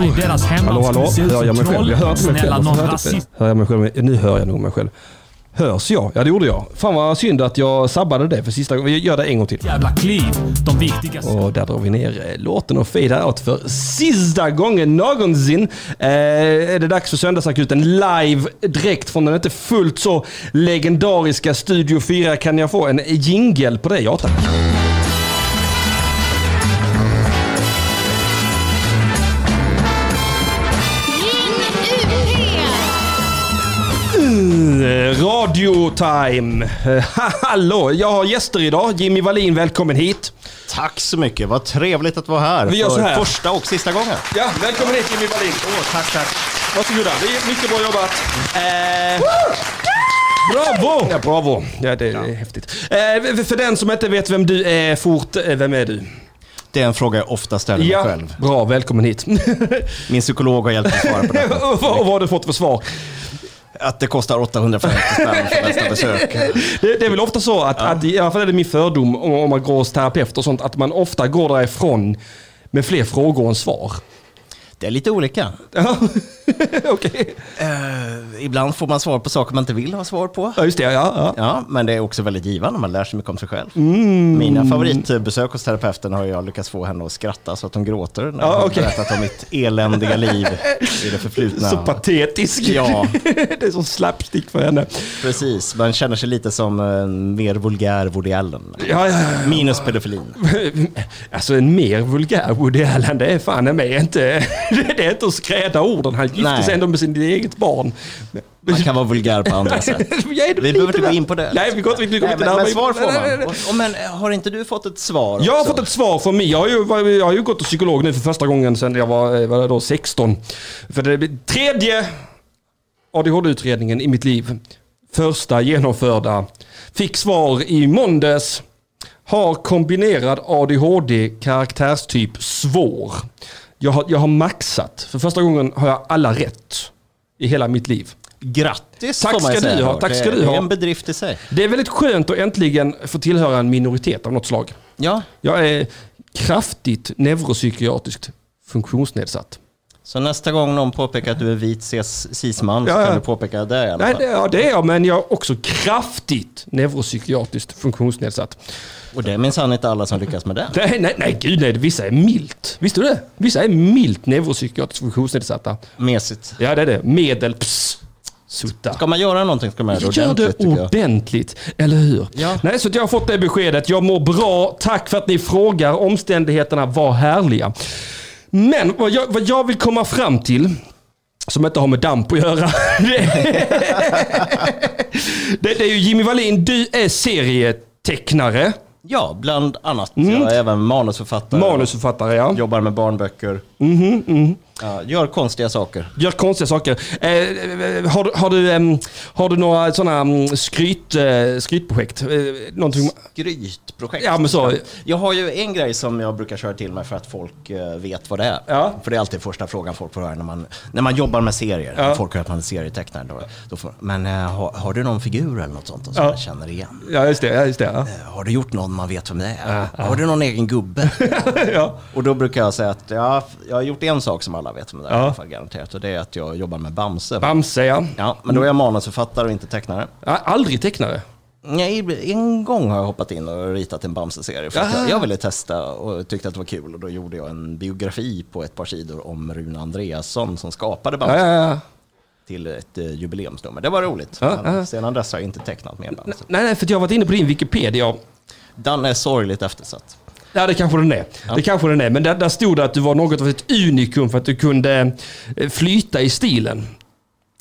Hemma i deras Hallå, hemland hallå. skulle se ut Hör jag som mig själv? troll. Jag hör inte mig Snälla, själv. någon rasist. Hör jag mig själv? Nu hör jag nog mig själv. Hörs jag? Ja, det gjorde jag. Fan vad synd att jag sabbade det för sista gången. Vi gör det en gång till. Jävla kliv. De viktigaste. Och där drar vi ner eh, låten och fejdar out för sista gången någonsin. Eh, är det dags för Söndagsakuten live direkt från den inte fullt så legendariska Studio 4. Kan jag få en jingel på det? Ja tack. Radio time. Eh, Hallå, jag har gäster idag. Jimmy Wallin, välkommen hit. Tack så mycket, vad trevligt att vara här Vi gör för så här. första och sista gången. Ja, välkommen hit Jimmy Wallin. Åh, tack, tack. Varsågoda. Det är mycket bra jobbat. Eh, bravo! Ja, bravo. Ja, det är häftigt. Eh, för den som inte vet vem du är fort, eh, vem är du? Det är en fråga jag ofta ställer mig Ja, själv. bra. Välkommen hit. Min psykolog har hjälpt mig att svara på och vad har du fått för svar? Att det kostar 850 spänn för nästa besök. Det, det är väl ofta så att, att, i alla fall är det min fördom om, om man går hos terapeut och sånt, att man ofta går därifrån med fler frågor än svar. Det är lite olika. Ja, okej. Eh, ibland får man svar på saker man inte vill ha svar på. Ja, just det. Ja, ja. Ja, men det är också väldigt givande, man lär sig mycket om sig själv. Mm. Mina favoritbesök hos terapeuten har jag lyckats få henne att skratta så att hon gråter när jag Ja, har okej. berättat om mitt eländiga liv i det förflutna. Så patetisk. Ja. det är som slapstick för henne. Precis, man känner sig lite som en mer vulgär Woody Allen. Ja, ja, ja. Minus pedofilin. Alltså en mer vulgär Woody Allen, det är fan mig inte... Det är inte att skräda orden. Han gifte Nej. sig ändå med sitt eget barn. Man kan vara vulgär på andra sätt. Vi behöver inte gå in på det. Nej, vi går, vi går Nej, inte men, men svar får man. nej. Och, och, men har inte du fått ett svar Jag har också? fått ett svar från mig. Jag har ju, jag har ju gått till psykolog nu för första gången sedan jag var, eh, var då 16. För det tredje ADHD-utredningen i mitt liv. Första genomförda. Fick svar i måndags. Har kombinerad ADHD karaktärstyp svår. Jag har, jag har maxat. För första gången har jag alla rätt i hela mitt liv. Grattis Tack ska säga du ha, tack det, ska du Det ha. är en bedrift i sig. Det är väldigt skönt att äntligen få tillhöra en minoritet av något slag. Ja, Jag är kraftigt neuropsykiatriskt funktionsnedsatt. Så nästa gång någon påpekar att du är vit cis- cisman så ja. kan du påpeka det i alla Nej, fall. det, ja, det är jag, men jag är också kraftigt neuropsykiatriskt funktionsnedsatt. Och det är minsann inte alla som lyckas med det. Nej, nej, nej, gud nej, vissa är milt. Visste du det? Vissa är milt neuropsykiatriskt funktionsnedsatta. Mesigt. Ja, det är det. Medel, ps, sutta. Ska man göra någonting ska man göra det Gör det ordentligt ordentligt, eller hur? Ja. Nej, så jag har fått det beskedet. Jag mår bra. Tack för att ni frågar. Omständigheterna var härliga. Men vad jag, vad jag vill komma fram till, som inte har med damp att göra. Det, det är ju Jimmy Wallin, du är serietecknare, Ja, bland annat. Jag är även manusförfattare. Mm. manusförfattare, ja. Jobbar med barnböcker. Mhm, Ja, gör konstiga saker. Gör konstiga saker. Eh, eh, har, du- har, du, ehm, har du några sådana skryt, eh, skrytprojekt? Eh, någonting, Skrytprojekt. Ja, men så. Jag har ju en grej som jag brukar köra till mig för att folk eh, vet vad det är. Ja. För det är alltid första frågan folk får höra när man, när man jobbar med serier. Ja. Folk hör att man är serietecknare. Då, då får, men eh, har, har du någon figur eller något sånt som Ja. man känner igen? ja, just det. Ja, just det ja. Eh, Har du gjort någon man vet vem det är? Har du någon egen gubbe? ja. Och då brukar jag säga att ja, jag har gjort en sak som alla vet vem det är i alla fall garanterat. Och det är att jag jobbar med Bamse. Bamse, ja. Ja, men då är jag manusförfattare och inte tecknare. ja. Aldrig tecknare. Nej, en gång har jag hoppat in och ritat en Bamse-serie. För jag, jag ville testa och tyckte att det var kul. Och då gjorde jag en biografi på ett par sidor om Rune Andreasson som skapade Bamse Ja, ja, ja. till ett eh, jubileumsnummer. Det var roligt. Ja, Men. Sedan dess har jag inte tecknat mer Bamse. Nej, nej, för jag har varit inne på din Wikipedia. Den är sorgligt eftersatt. Ja, det kanske den är. Det kanske den är. Men där, där stod det att du var något av ett unikum för att du kunde eh, flyta i stilen.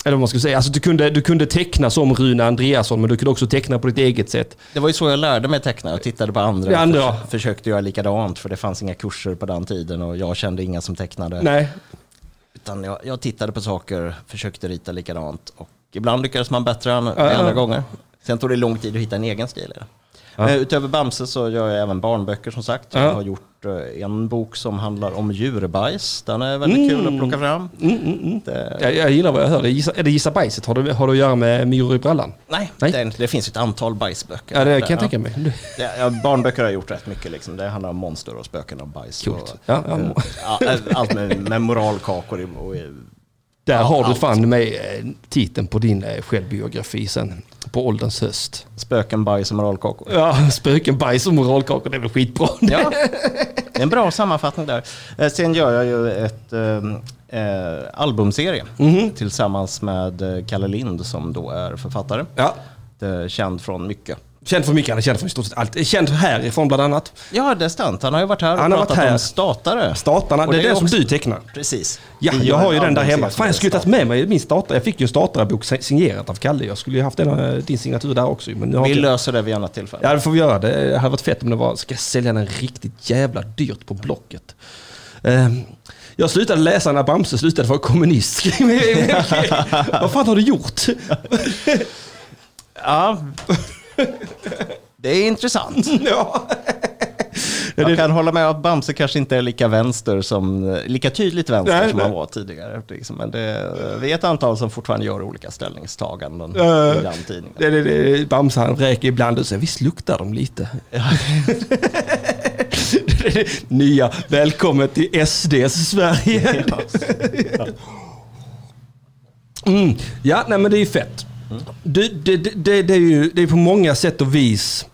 Eller vad man ska säga. Alltså du kunde, du kunde teckna som Rune Andreasson, men du kunde också teckna på ditt eget sätt. Det var ju så jag lärde mig teckna. Jag tittade på andra. Det och andra. förs- försökte göra likadant för det fanns inga kurser på den tiden och jag kände inga som tecknade. Nej. Utan jag, jag tittade på saker, försökte rita likadant och ibland lyckades man bättre än ja. andra gånger. Sen tog det lång tid att hitta en egen stil. Det. Eh, Utöver Bamse så gör jag även barnböcker som sagt. Ja. Jag har gjort eh, en bok som handlar om djurbajs. Den är väldigt kul att plocka fram. Mm, Det, Jag, jag gillar vad jag hör. Gissa, är det Gissa bajset? Har det, har det att göra med myror i brallan? nej, Nej. Det, det finns ett antal bajsböcker. Ja, det kan jag Ja. tänka mig. Ja, ja, barnböcker har jag gjort rätt mycket. Liksom. Det handlar om monster och spöken och bajs. Coolt. Och, Ja, ja. eh, ja, allt med, med moralkakor. Och, i- Där Ja, har du allt. fan med eh, titeln på din eh, självbiografi sen. På ålderns höst. spöken, bajs och moralkakor. Ja, spöken, bajs och moralkakor, det är väl skitbra. Ja, det är en bra sammanfattning där. Eh, Sen gör jag ju ett eh, albumserie Mhm. tillsammans med Kalle Lind som då är författare. Ja. Det är känd från mycket. Känd för mycket, han är känd för i stort sett allt. Känd härifrån bland annat. Ja, det är sant. Han har ju varit här och Han har varit pratat här. om statare. Statarna, Och det är den som också- du tecknar. Precis. Ja, jag har ju den där hemma. som Fan, jag skulle tagit Statare. med mig min startare. Jag fick ju en statarebok signerat av Kalle. Jag skulle ju haft den, eh, din signatur där också. Men har Vi inte- löser det vid annat tillfälle. Ja, det får vi göra. Det hade varit fett om det var, ska jag sälja den riktigt jävla dyrt på Blocket. Ehm, jag slutade läsa när Bamse slutade vara kommunist. Vad fan har du gjort? Ja. Det är intressant. ja. Jag kan hålla med att Bamse kanske inte är lika vänster som, lika tydligt vänster Nej, som nej. han var tidigare. Liksom. Men det, vi är ett antal som fortfarande gör olika ställningstaganden Eh, i den tidningen. Det, det, det, Bamse han räker ibland och säger visst luktar de lite. Nya, välkommen till SDs Sverige. Mm. Ja, nej men det är ju fett. Det, det, det, det, det är ju det är på många sätt och vis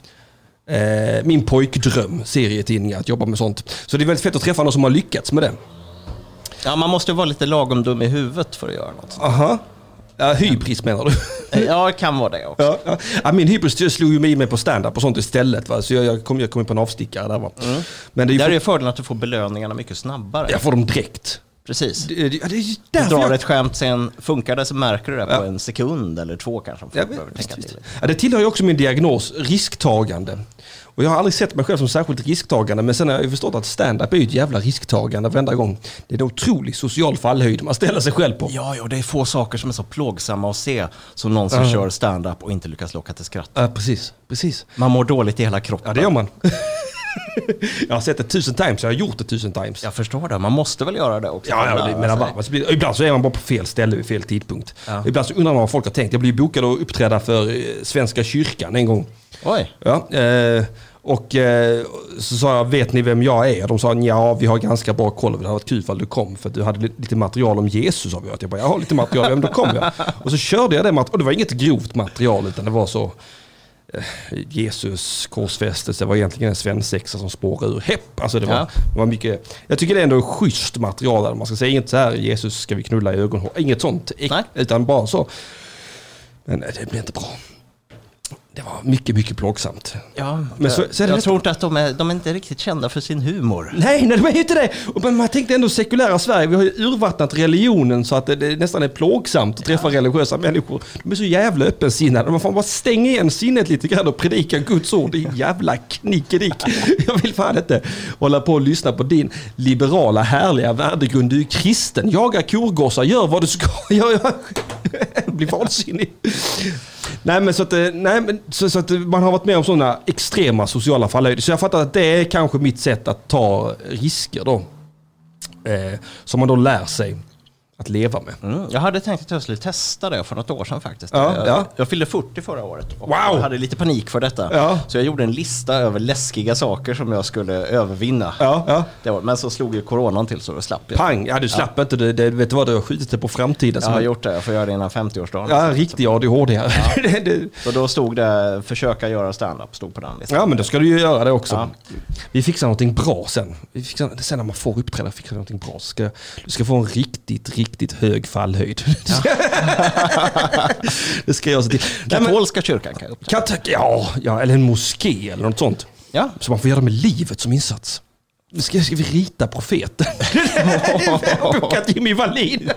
eh, min pojkdröm, serietidningar, att jobba med sånt. Så det är väldigt fett att träffa någon som har lyckats med det. Ja, man måste ju vara lite lagom dum i huvudet för att göra något. Aha. Ja, hybris menar du? Ja, det kan vara det också. Ja, ja. ja, min hybris slog ju mig i mig på stand-up och sånt istället. Va? Så jag, jag, kom, jag kom in på en avstickare där. Va? Men det är ju Där för, är fördelen att du får belöningarna mycket snabbare. jag får dem direkt. Precis. Det, det, är Du drar jag, ett skämt, sen funkar det så märker du det på Ja. en sekund eller två kanske. Ja, visst, visst. Ja, det tillhör ju också min diagnos, risktagande. Och jag har aldrig sett mig själv som särskilt risktagande, men sen har jag förstått att stand-up är ju ett jävla risktagande varenda gång. Det är en otrolig social fallhöjd man ställer sig själv på. Ja, ja, det är få saker som är så plågsamma att se som någon som Ja. kör stand-up och inte lyckas locka till skratt. Ja, precis, precis. Man mår dåligt i hela kroppen. Ja, det gör man. jag har sett det tusen times, jag har gjort det tusen times. Jag förstår det, man måste väl göra det också. Ja, ja det varmt. Alltså, Ibland så är man bara på fel ställe vid fel tidpunkt. Ja. Ibland så undrar man vad folk har tänkt. Jag blev bokad att uppträda för eh, Svenska kyrkan en gång. Oj, Ja, eh, och eh, så sa jag, vet ni vem jag är? De sa, ja vi har ganska bra koll. Det hade varit kul ifall du kom för du hade li- lite material om Jesus. Har vi. Jag bara, jag har lite material, ja, men då kom jag. Och så körde jag det materialet, och det var inget grovt material utan det var så Jesus korsfästelse var egentligen en svensexa som spårade ur hepp. Alltså det var, Ja. det var mycket, jag tycker det är ändå schysst material. Där. Man ska säga inget så här, Jesus ska vi knulla i ögonhår. Inget sånt. Nej. Utan bara så. Men eh, det blev inte bra. Det var mycket, mycket plågsamt. ja, Men så- så är det jag tror inte att de är, de är inte riktigt kända för sin humor. Nej, nej, de är ju inte det. Men man tänkte ändå sekulära Sverige, vi har ju urvattnat religionen så att det, det nästan är plågsamt att träffa religiösa människor. De är så jävla öppensinnade. Man får bara stänga igen sinnet lite grann och predika Guds ord. Det är jävla knickedick. Jag vill fan inte hålla på och lyssna på din liberala, härliga värdegrund. Du är kristen, jaga korgossar, gör vad du ska. Jag, jag blir vansinnig. Nej men så att, eh, nej, men, så, så att man har varit med om sådana extrema sociala fallhöjder. Så jag fattar att det är kanske mitt sätt att ta risker då. Eh, som man då lär sig att leva med. Mm, jag hade tänkt att jag skulle testa det för något år sedan faktiskt. Ja, jag, ja. jag fyllde 40 förra året och Wow! jag hade lite panik för detta. Ja. Så jag gjorde en lista över läskiga saker som jag skulle övervinna. Ja, ja. Det var, men så slog ju coronan till så då slapp jag. Pang! Ja du slapp inte det, det. Vet du vad, du har skjutit det på framtiden. Jag har gjort det, jag får göra det innan 50-årsdagen. Ja, riktig ADHD här. det, Så då stod det försöka göra stand-up, stod på den listan. ja men då ska du ju göra det också. Ja. Vi fixar någonting bra sen. Vi fixar, sen när man får uppträda fixar vi någonting bra. Ska, du ska få en riktigt, riktigt hög fallhöjd. det ska jag se till. Katolska kyrkan kan jag upptäcka. Kat- ja, ja, eller en moské eller något sånt. Ja. Så man får göra med livet som insats. Ska, ska vi rita profeten? Bokat Jimmy Wallin.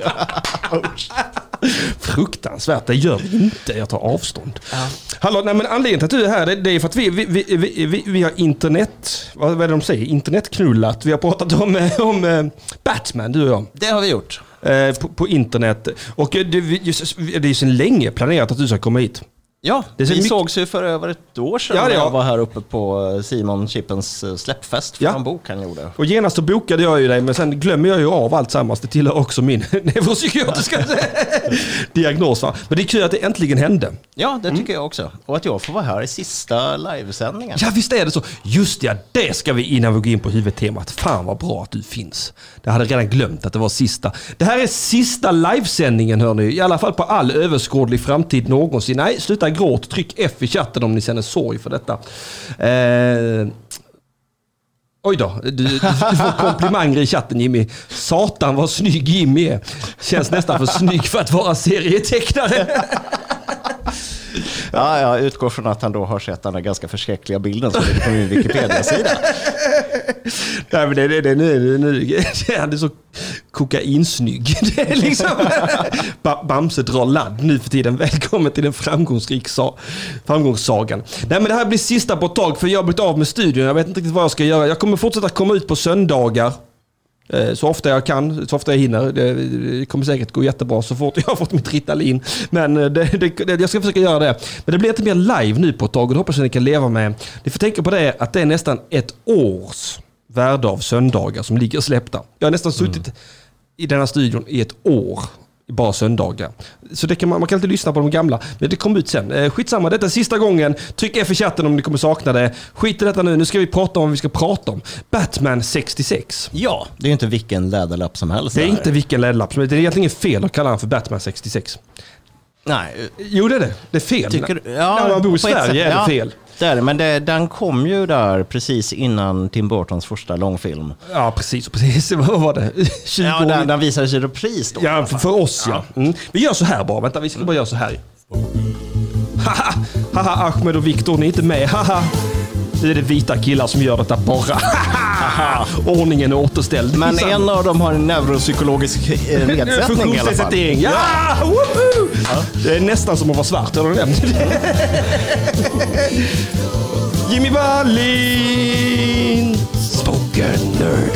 Fruktansvärt, det gör vi inte. Jag tar avstånd. Hallå, nej, men anledningen till att du är här det, är för att vi, vi, vi, vi, vi, har internet, vad, är det de säger? Internetknullat. Vi har pratat om, om eh, Batman, du och jag. Det har vi gjort. Eh, på, på internet. Och eh, det, det är ju sedan länge planerat att du ska komma hit. Ja, Det vi mycket- sågs ju för över ett år sedan Ja, när ja. jag var här uppe på eh, Simon Chippens eh, släppfest för Ja. en bok han gjorde. Och genast så bokade jag ju dig, men sen glömmer jag ju av allt sammans. Det tillhör också min neuropsykiatriska diagnos. Va? Men det är kul att det äntligen hände. Ja, det tycker jag också. Och att jag får vara här i sista livesändningen. Ja, visst är det så. Just ja, det ska vi innan vi går in på huvudtemat. Fan vad bra att du finns. Jag hade redan glömt att det var sista. Det här är sista livesändningen hör ni. I alla fall på all överskådlig framtid någonsin. Nej, sluta gråt. Tryck F i chatten om ni känner sorg för detta. Eh... Oj då, du, du får komplimanger i chatten Jimmy. Satan vad snygg Jimmy är. Känns nästan för snygg för att vara serietecknare. Ja, jag utgår från att han då har sett den där ganska förskräckliga bilden som ligger på min Wikipedia-sida. Nej men det, det, det, nu, nu, han är så kokainsnygg. Det är liksom Bamse drar ladd nu för tiden. Välkommen till den framgångsrik sa, framgångssagan. Nej men det här blir sista på ett tag för jag har blivit av med studion. Jag vet inte riktigt vad jag ska göra. Jag kommer fortsätta komma ut på söndagar. Eh, Så ofta jag kan, så ofta jag hinner. Det, kommer säkert gå jättebra så fort jag har fått mitt Ritalin. Men eh, det, det, jag ska försöka göra det. Men det blir inte mer live nu på ett tag och det hoppas jag ni kan leva med. Ni får tänka på det att det är nästan ett års värde av söndagar som ligger släppta. Jag har nästan suttit i denna studion i ett år. Bara söndagar. Så det kan man, man kan inte lyssna på de gamla. Men det kommer ut sen. Eh, skitsamma, detta är sista gången. Tryck F i chatten om ni kommer sakna det. Skit i detta nu. Nu ska vi prata om vad vi ska prata om. Batman 66. Ja, det är ju inte vilken läderlapp som helst. Det är där. inte vilken LED-lapp som Det är egentligen fel att kalla han för Batman 66. Nej, Jo det är det. Det är fel. tycker du? När man bor i Sverige sätt, är det ja, fel. Det, men det, den kom ju där precis innan Tim Burtons första långfilm. Ja precis, precis. Vad var det? 20 Ja, den, den visades i repris då. Ja, för, för oss ja. Mm. Vi gör så här bara. Vänta, vi ska bara göra så här. Haha, haha Ahmed och Viktor, ni är inte med. Haha. Nu är det vita killar som gör detta bara. Ordningen är återställd. Men en av dem har en neuropsykologisk eh, nedsättning i alla fall. Ja! Woho! Det är nästan som att vara svart, har du nämnt? Jimmy Wallin! Spoken nerd.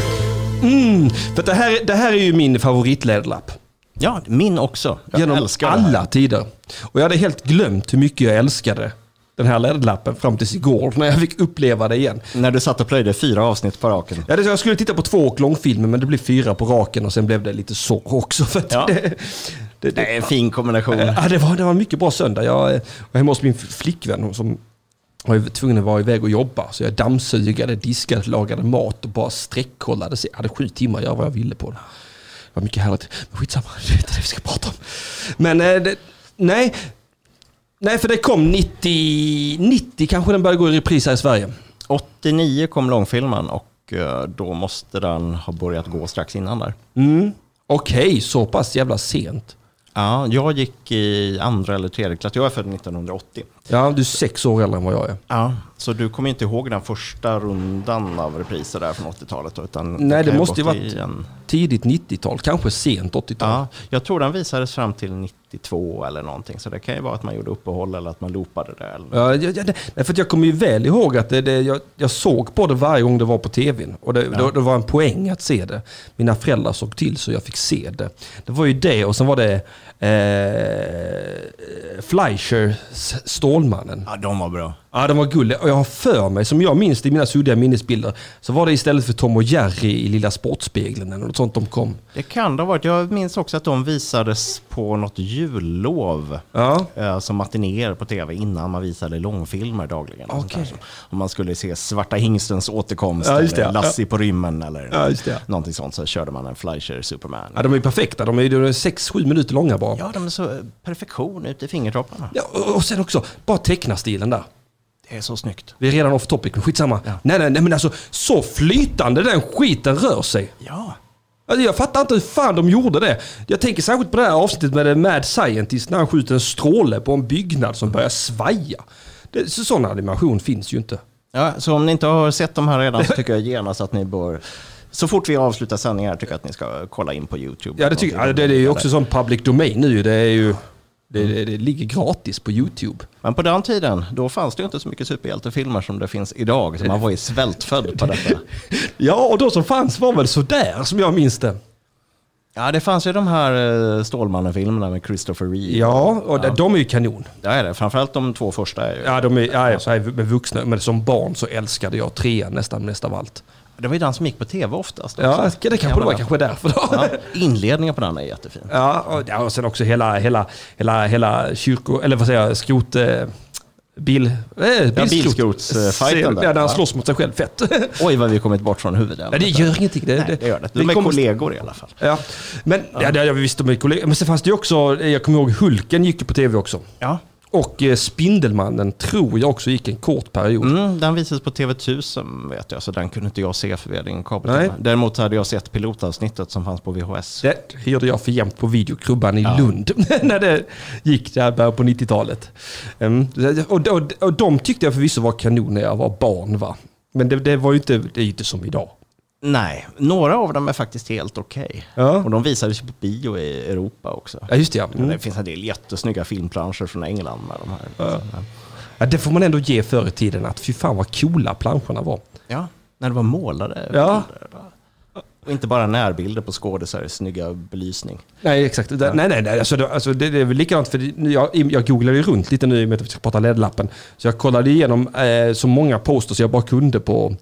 Mm, för det här, det här är ju min favoritläderlapp. Ja, min också. Jag Genom älskar det här. alla tider. Och jag hade helt glömt hur mycket jag älskade den här läderlappen fram tills igår när jag fick uppleva det igen. När du satt och plöjde fyra avsnitt på raken. Ja, det, jag skulle titta på två långfilmer men det blev fyra på raken och sen blev det lite så också. För Ja. det, det, Det är en fin kombination. ja, det, var, det var en mycket bra söndag. Jag eh, var hemma hos min flickvän som var tvungen att vara iväg och jobba. Så jag dammsugade, diskade, lagade mat och bara sträckkollade. Så jag hade sju timmar att göra vad jag ville på det. Det var mycket härligt. Men skitsamma, det är inte det vi ska prata om. Men eh, nej. Nej, för det kom 90, 90 kanske den började gå i repris här i Sverige. 89 kom långfilmen och eh, då måste den ha börjat gå strax innan där. Mm. Okej, så pass jävla sent. Ja, jag gick i andra eller tredje klass. Jag är född 1980. Ja, du är sex år äldre än vad jag är. Ja, så du kommer inte ihåg den första rundan av repriser där från 80-talet? då, Utan Nej, det måste ju varit- En... Tidigt 90-tal, kanske sent 80-tal. Ja, jag tror den visades fram till 92 eller någonting. Så det kan ju vara att man gjorde uppehåll eller att man loopade det. Eller... Ja, ja, ja, det, nej, för jag kommer ju väl ihåg att det, det, jag, jag såg på det varje gång det var på tvn. Och det, det, det var en poäng att se det. Mina föräldrar såg till så jag fick se det. Det var ju det och sen var det eh, Fleischer, Stålmannen. Ja, de var bra. Ja, den var gullig. Och jag har för mig, som jag minns det i mina suddiga minnesbilder, så var det istället för Tom och Jerry i Lilla Sportspegeln eller något sånt de kom. Det kan det ha varit. Jag minns också att de visades på något jullov. Ja, eh, Som matinéer på tv innan man visade långfilmer dagligen. Så Om man skulle se Svarta hingstens återkomst Ja, det, eller ja. Lassie på rymmen eller Ja, någonting sånt så körde man en Fleischer Superman. ja de är perfekta. De är ju 6-7 minuter långa bara. Ja, de är så perfektion ute i fingertopparna. Ja, och- och sen också, bara teckna-stilen där. Det är så snyggt. Vi är redan off topic, men skitsamma. Ja. Nej, nej, nej, men alltså så flytande den skiten rör sig. Ja. Alltså, jag fattar inte hur fan de gjorde det. Jag tänker särskilt på det här avsnittet med Mad Scientist när han skjuter en stråle på en byggnad som börjar svaja. Det, så, sån animation finns ju inte. ja. Så om ni inte har sett de här redan så tycker jag genast att ni bör så fort vi avslutar sändningen här tycker jag att ni ska kolla in på YouTube. Ja, det, tycker, ja, det, det är ju också som public domain nu. Det är ju... Det, det, det ligger gratis på YouTube. Men på den tiden, då fanns det inte så mycket superhjältefilmer som det finns idag. Så man var ju svältfödd på detta. Ja, och då som fanns var väl sådär som jag minns det. Ja, det fanns ju de här eh, Stålmannen-filmerna med Christopher Reeve. Ja, och de är ju kanon. Det är det. Framförallt de två första är ju... Ja, de är, ja, så är med vuxna, men som barn så älskade jag trean nästan mest av allt. Det var ju den som gick på tv oftast. Ja, också. det kanske det var kanske därför då. Ja, inledningen på den är jättefin. Ja, och, ja, och sen också hela, hela, hela, hela kyrko... Eller vad säger jag? Skrot... Eh, bil... Eh, där. Ja, där han Ja. slåss mot sig själv. Fett. Oj, vad vi kommit bort från huvudet. Ja, det gör ingenting. Det, Nej, det gör det. De är kommer- kollegor i alla fall. Ja, men ja. det jag visste med kollegor. Men sen fanns det ju också, jag kommer ihåg Hulken gick ju på tv också. Ja. Och eh, Spindelmannen tror jag också gick en kort period. Mm, den visades på TV1000 vet jag, så den kunde inte jag se för vi hade ingen kabel. Däremot hade jag sett pilotavsnittet som fanns på VHS. Det hyrde jag för jämt på videokrubban i Ja. Lund när det gick där början på 90-talet. Um, och, och, och de tyckte jag förvisso var kanon när jag var barn. Va? Men det, det var ju inte, det är inte som idag. Nej, några av dem är faktiskt helt okej. Ja. Och de visades på bio i Europa också. Ja, just det ja. Mm. Det finns en del jättesnygga filmplanscher från England med de här. ja. Det får man ändå ge förr i tiden att fy fan vad coola planscherna var. Ja, när det var målade Ja. bilder. Och inte bara närbilder på skådisar i snygga belysning. Nej, exakt. Det, Nej, nej, nej. Alltså, det, alltså, det, det är väl likadant för jag, jag googlade ju runt lite nu i och med att vi ska prata LED-lappen. Så jag kollade igenom eh, så många posters jag bara kunde på,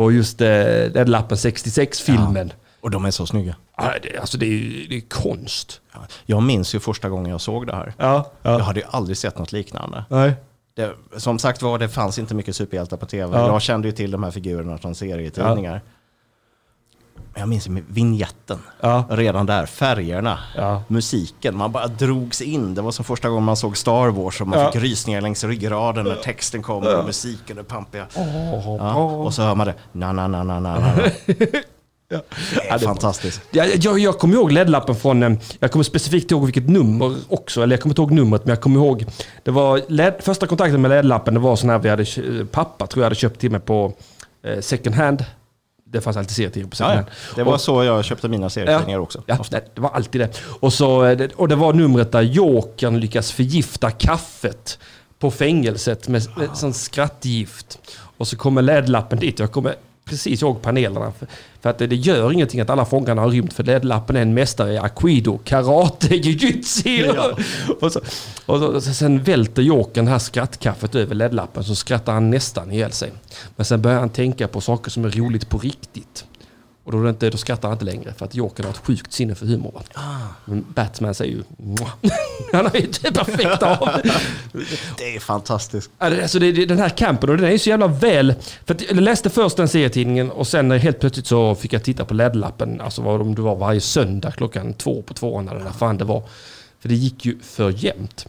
på just eh, LED-lappen 66-filmen. Och de är så snygga. Ja. det, alltså det är, det är konst. Ja. Jag minns ju första gången jag såg det här. Ja. Jag hade ju aldrig sett något liknande. Nej. Det, som sagt var, det fanns inte mycket superhjältar på tv. Ja. Jag kände ju till de här figurerna från serietidningar. Men jag minns vignetten. Ja. Redan där, färgerna, Ja. musiken. Man bara drogs in. Det var som första gången man såg Star Wars och man Ja. fick rysningar längs ryggraden när texten kom och musiken och pampiga. Ja. Och så hör man det. Na, na, na, na, na, na. Det är fantastiskt. Ja, jag, jag kommer ihåg LED-lappen från, eh, jag kommer specifikt ihåg vilket nummer också, eller jag kommer inte ihåg numret, men jag kommer ihåg, det var LED, första kontakten med LED-lappen, det var sån här vi hade, kö- pappa tror jag hade köpt till mig på eh, second hand. Det fanns alltid serietidningar på second Ja, ja. hand. Det var Och- så jag köpte mina serietidningar också. Ja, det, det var alltid det. Och, så, eh, och det var numret där Jokern lyckas förgifta kaffet på fängelset med, med sån skrattgift. Och så kommer LED-lappen dit. Jag kommer precis ihåg panelerna. För, för att det, det gör ingenting att alla fångarna har rymt. För LED-lappen är en mästare i aikido, karate, jujutsu. och, så, och, så, och så, sen välter Jokern här skrattkaffet över LED-lappen. Så skrattar han nästan ihjäl sig. Men sen börjar han tänka på saker som är roligt på riktigt. Och då, är det inte, då skrattar han inte längre för att Jokern har ett sjukt sinne för humor. Va? Men Batman säger ju. Han har ju det perfekta av. Det är fantastiskt. Alltså det, det, den här campen och den är ju så jävla väl... För att jag läste först den serietidningen och sen helt plötsligt så fick jag titta på LED-lappen. Alltså vad om det var varje söndag klockan två på tvåan eller när fan det var. För det gick ju för jämnt.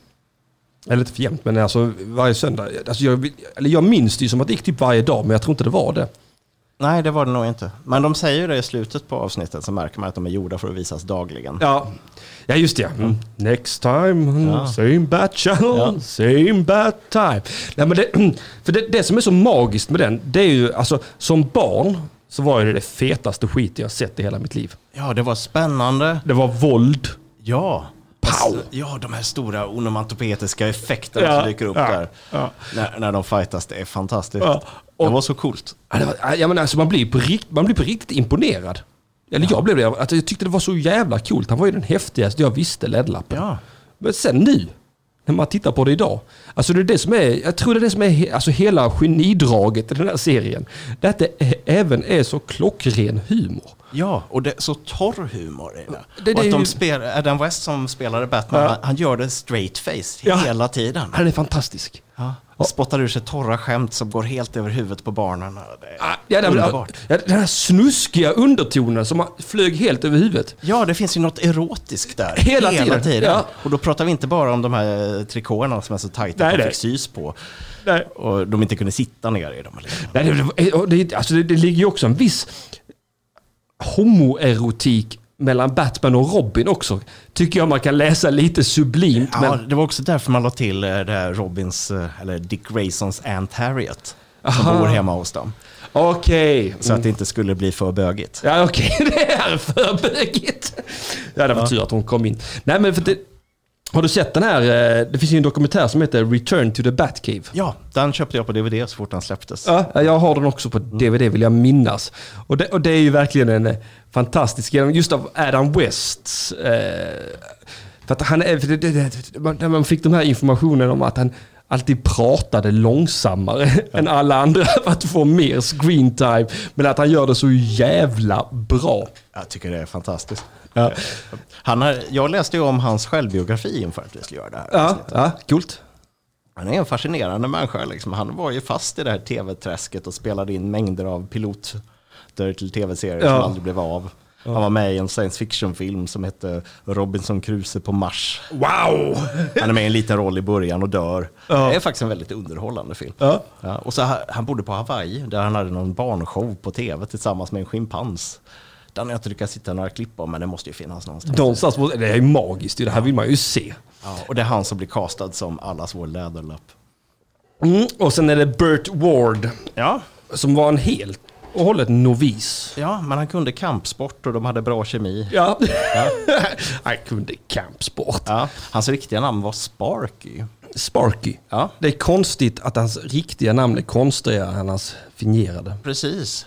Eller inte för jämnt men alltså varje söndag. Alltså jag, eller jag minns det ju som att det gick typ varje dag men jag tror inte det var det. Nej, det var det nog inte. Men de säger ju det i slutet på avsnittet så märker man att de är gjorda för att visas dagligen. Ja, ja just det. Mm. Next time, mm, Ja. same bat channel, Ja. same bat time. Nej, men det, för det, det som är så magiskt med den, det är ju alltså som barn så var det det fetaste skit jag sett i hela mitt liv. Ja, det var spännande. Det var våld. Ja. Pow! Alltså, Ja, de här stora onomatopetiska effekterna Ja, som dyker upp ja, där. När, när de fightas, det är fantastiskt. Ja, och- Det var så coolt. Ja, var, ja, men alltså, man, blir på rikt, man blir på riktigt imponerad. Eller jag blev det. Alltså, jag tyckte det var så jävla coolt. Han var ju den häftigaste jag visste, LED-lappen. Ja. Men sen nu, när man tittar på det idag. Alltså det är det som är, jag tror det är det som är alltså hela genidraget i den här serien. Det är att det även är så klockren humor. Ja, och det är så torr humor i det. Det- och det är att de spel, Adam West som spelade Batman, Ja. han, gör det straight face Ja. hela tiden. Han är fantastisk. Ja. Spottar ur sig torra skämt som går helt över huvudet på barnen. Ah, Ja, underbart. ja, den här snuskiga undertonen som flög helt över huvudet. Ja, det finns ju något erotiskt där. Hela tiden, ja. Och då pratar vi inte bara om de här trikåerna som är så tajta att de fick sys på. Nej. Och de inte kunde sitta ner i dem. Nej, det, det, alltså det, det ligger ju också en viss homoerotik mellan Batman och Robin också. Tycker jag man kan läsa lite sublimt. Ja, men, det var också därför man la till eh, det Robins, eh, eller Dick Graysons Aunt Harriet. Som Aha. bor hemma hos dem. Okej. Så att det inte skulle bli för bögigt. Ja okej, det är för bögigt. Ja det var tur att hon kom in. Nej men för det, Har du sett den här? eh, Det finns ju en dokumentär som heter Return to the Batcave. Ja, den köpte jag på DVD så fort den släpptes. Ja, jag har den också på DVD vill jag minnas. Och det, och det är ju verkligen en eh, fantastisk just av Adam Wests... Eh, för att han för det, det, man- fick de här informationen om att han alltid pratade långsammare än alla andra för att få mer screen time. Men att han gör det så jävla bra. Jag tycker det är fantastiskt. Ja, Han har, jag läste ju om hans självbiografi inför att vi skulle göra det här. ja, ja coolt. Han är en fascinerande människa. Liksom. Han var ju fast i det här tv-träsket och spelade in mängder av piloter till tv-serier Ja. som aldrig blev av. Han var med i en science fiction-film som hette Robinson Crusoe på Mars. Wow! Han är med i en liten roll i början och dör. Ja. Det är faktiskt en väldigt underhållande film. Ja. Ja, och så ha- han bodde på Hawaii där han hade någon barnshow på tv tillsammans med en schimpans. Den har jag inte lyckats hitta några klipp om, men det måste ju finnas någonstans. Någonstans, det är ju magiskt. Det här vill man ju se. Ja, och det är han som blir castad som allas vår läderlapp. Mm, och sen är det Burt Ward Ja, som var en helt och hållet novis. ja, men han kunde kampsport och de hade bra kemi. Ja. Han kunde kampsport. Ja, hans riktiga namn var Sparky. Sparky. Ja, Det är konstigt att hans riktiga namn är konstigare än hans fingerade. precis.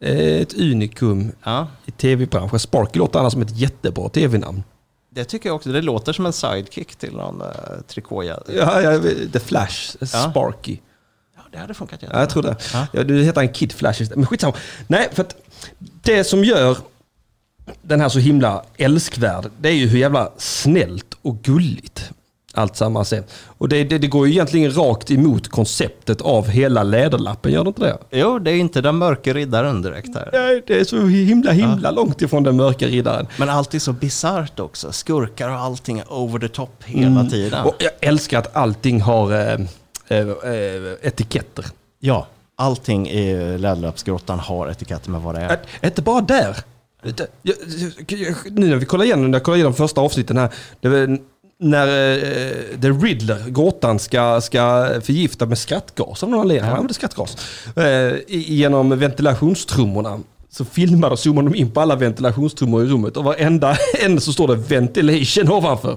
Är Ett unikum Ja, i tv-branschen. Sparky låter annars som ett jättebra tv-namn. det tycker jag också. Det låter som en sidekick till någon uh, trikåja. Ja, ja, The Flash, Sparky. Ja, det hade funkat Ja, jag tror det. Ja. Ja, du heter en Kid Flash istället. Men skitsamma. Nej, för att det som gör den här så himla älskvärd, det är ju hur jävla snällt och gulligt allt sammans är. Och det, det, det går ju egentligen rakt emot konceptet av hela läderlappen, gör det inte det? Jo, det är inte den mörke riddaren direkt här. Nej, det är så himla, himla långt ifrån den mörka riddaren. Men allt är så bisarrt också. Skurkar och allting är over the top hela tiden. Mm. Och jag älskar att allting har eh, eh, eh, etiketter. Ja, allting i Läderlappsgrottan har etiketter med vad det är. Är inte bara där. Nu när vi kollar igenom, när jag kollar igenom första avsnitten här. Det när eh, The Riddler, gåtan, ska, ska förgifta med skrattgas av någon anledning. Han använder skrattgas. I- genom ventilationstrummorna. Så filmar och zoomar de in på alla ventilationstrummor i rummet och varenda en så står det ventilation ovanför.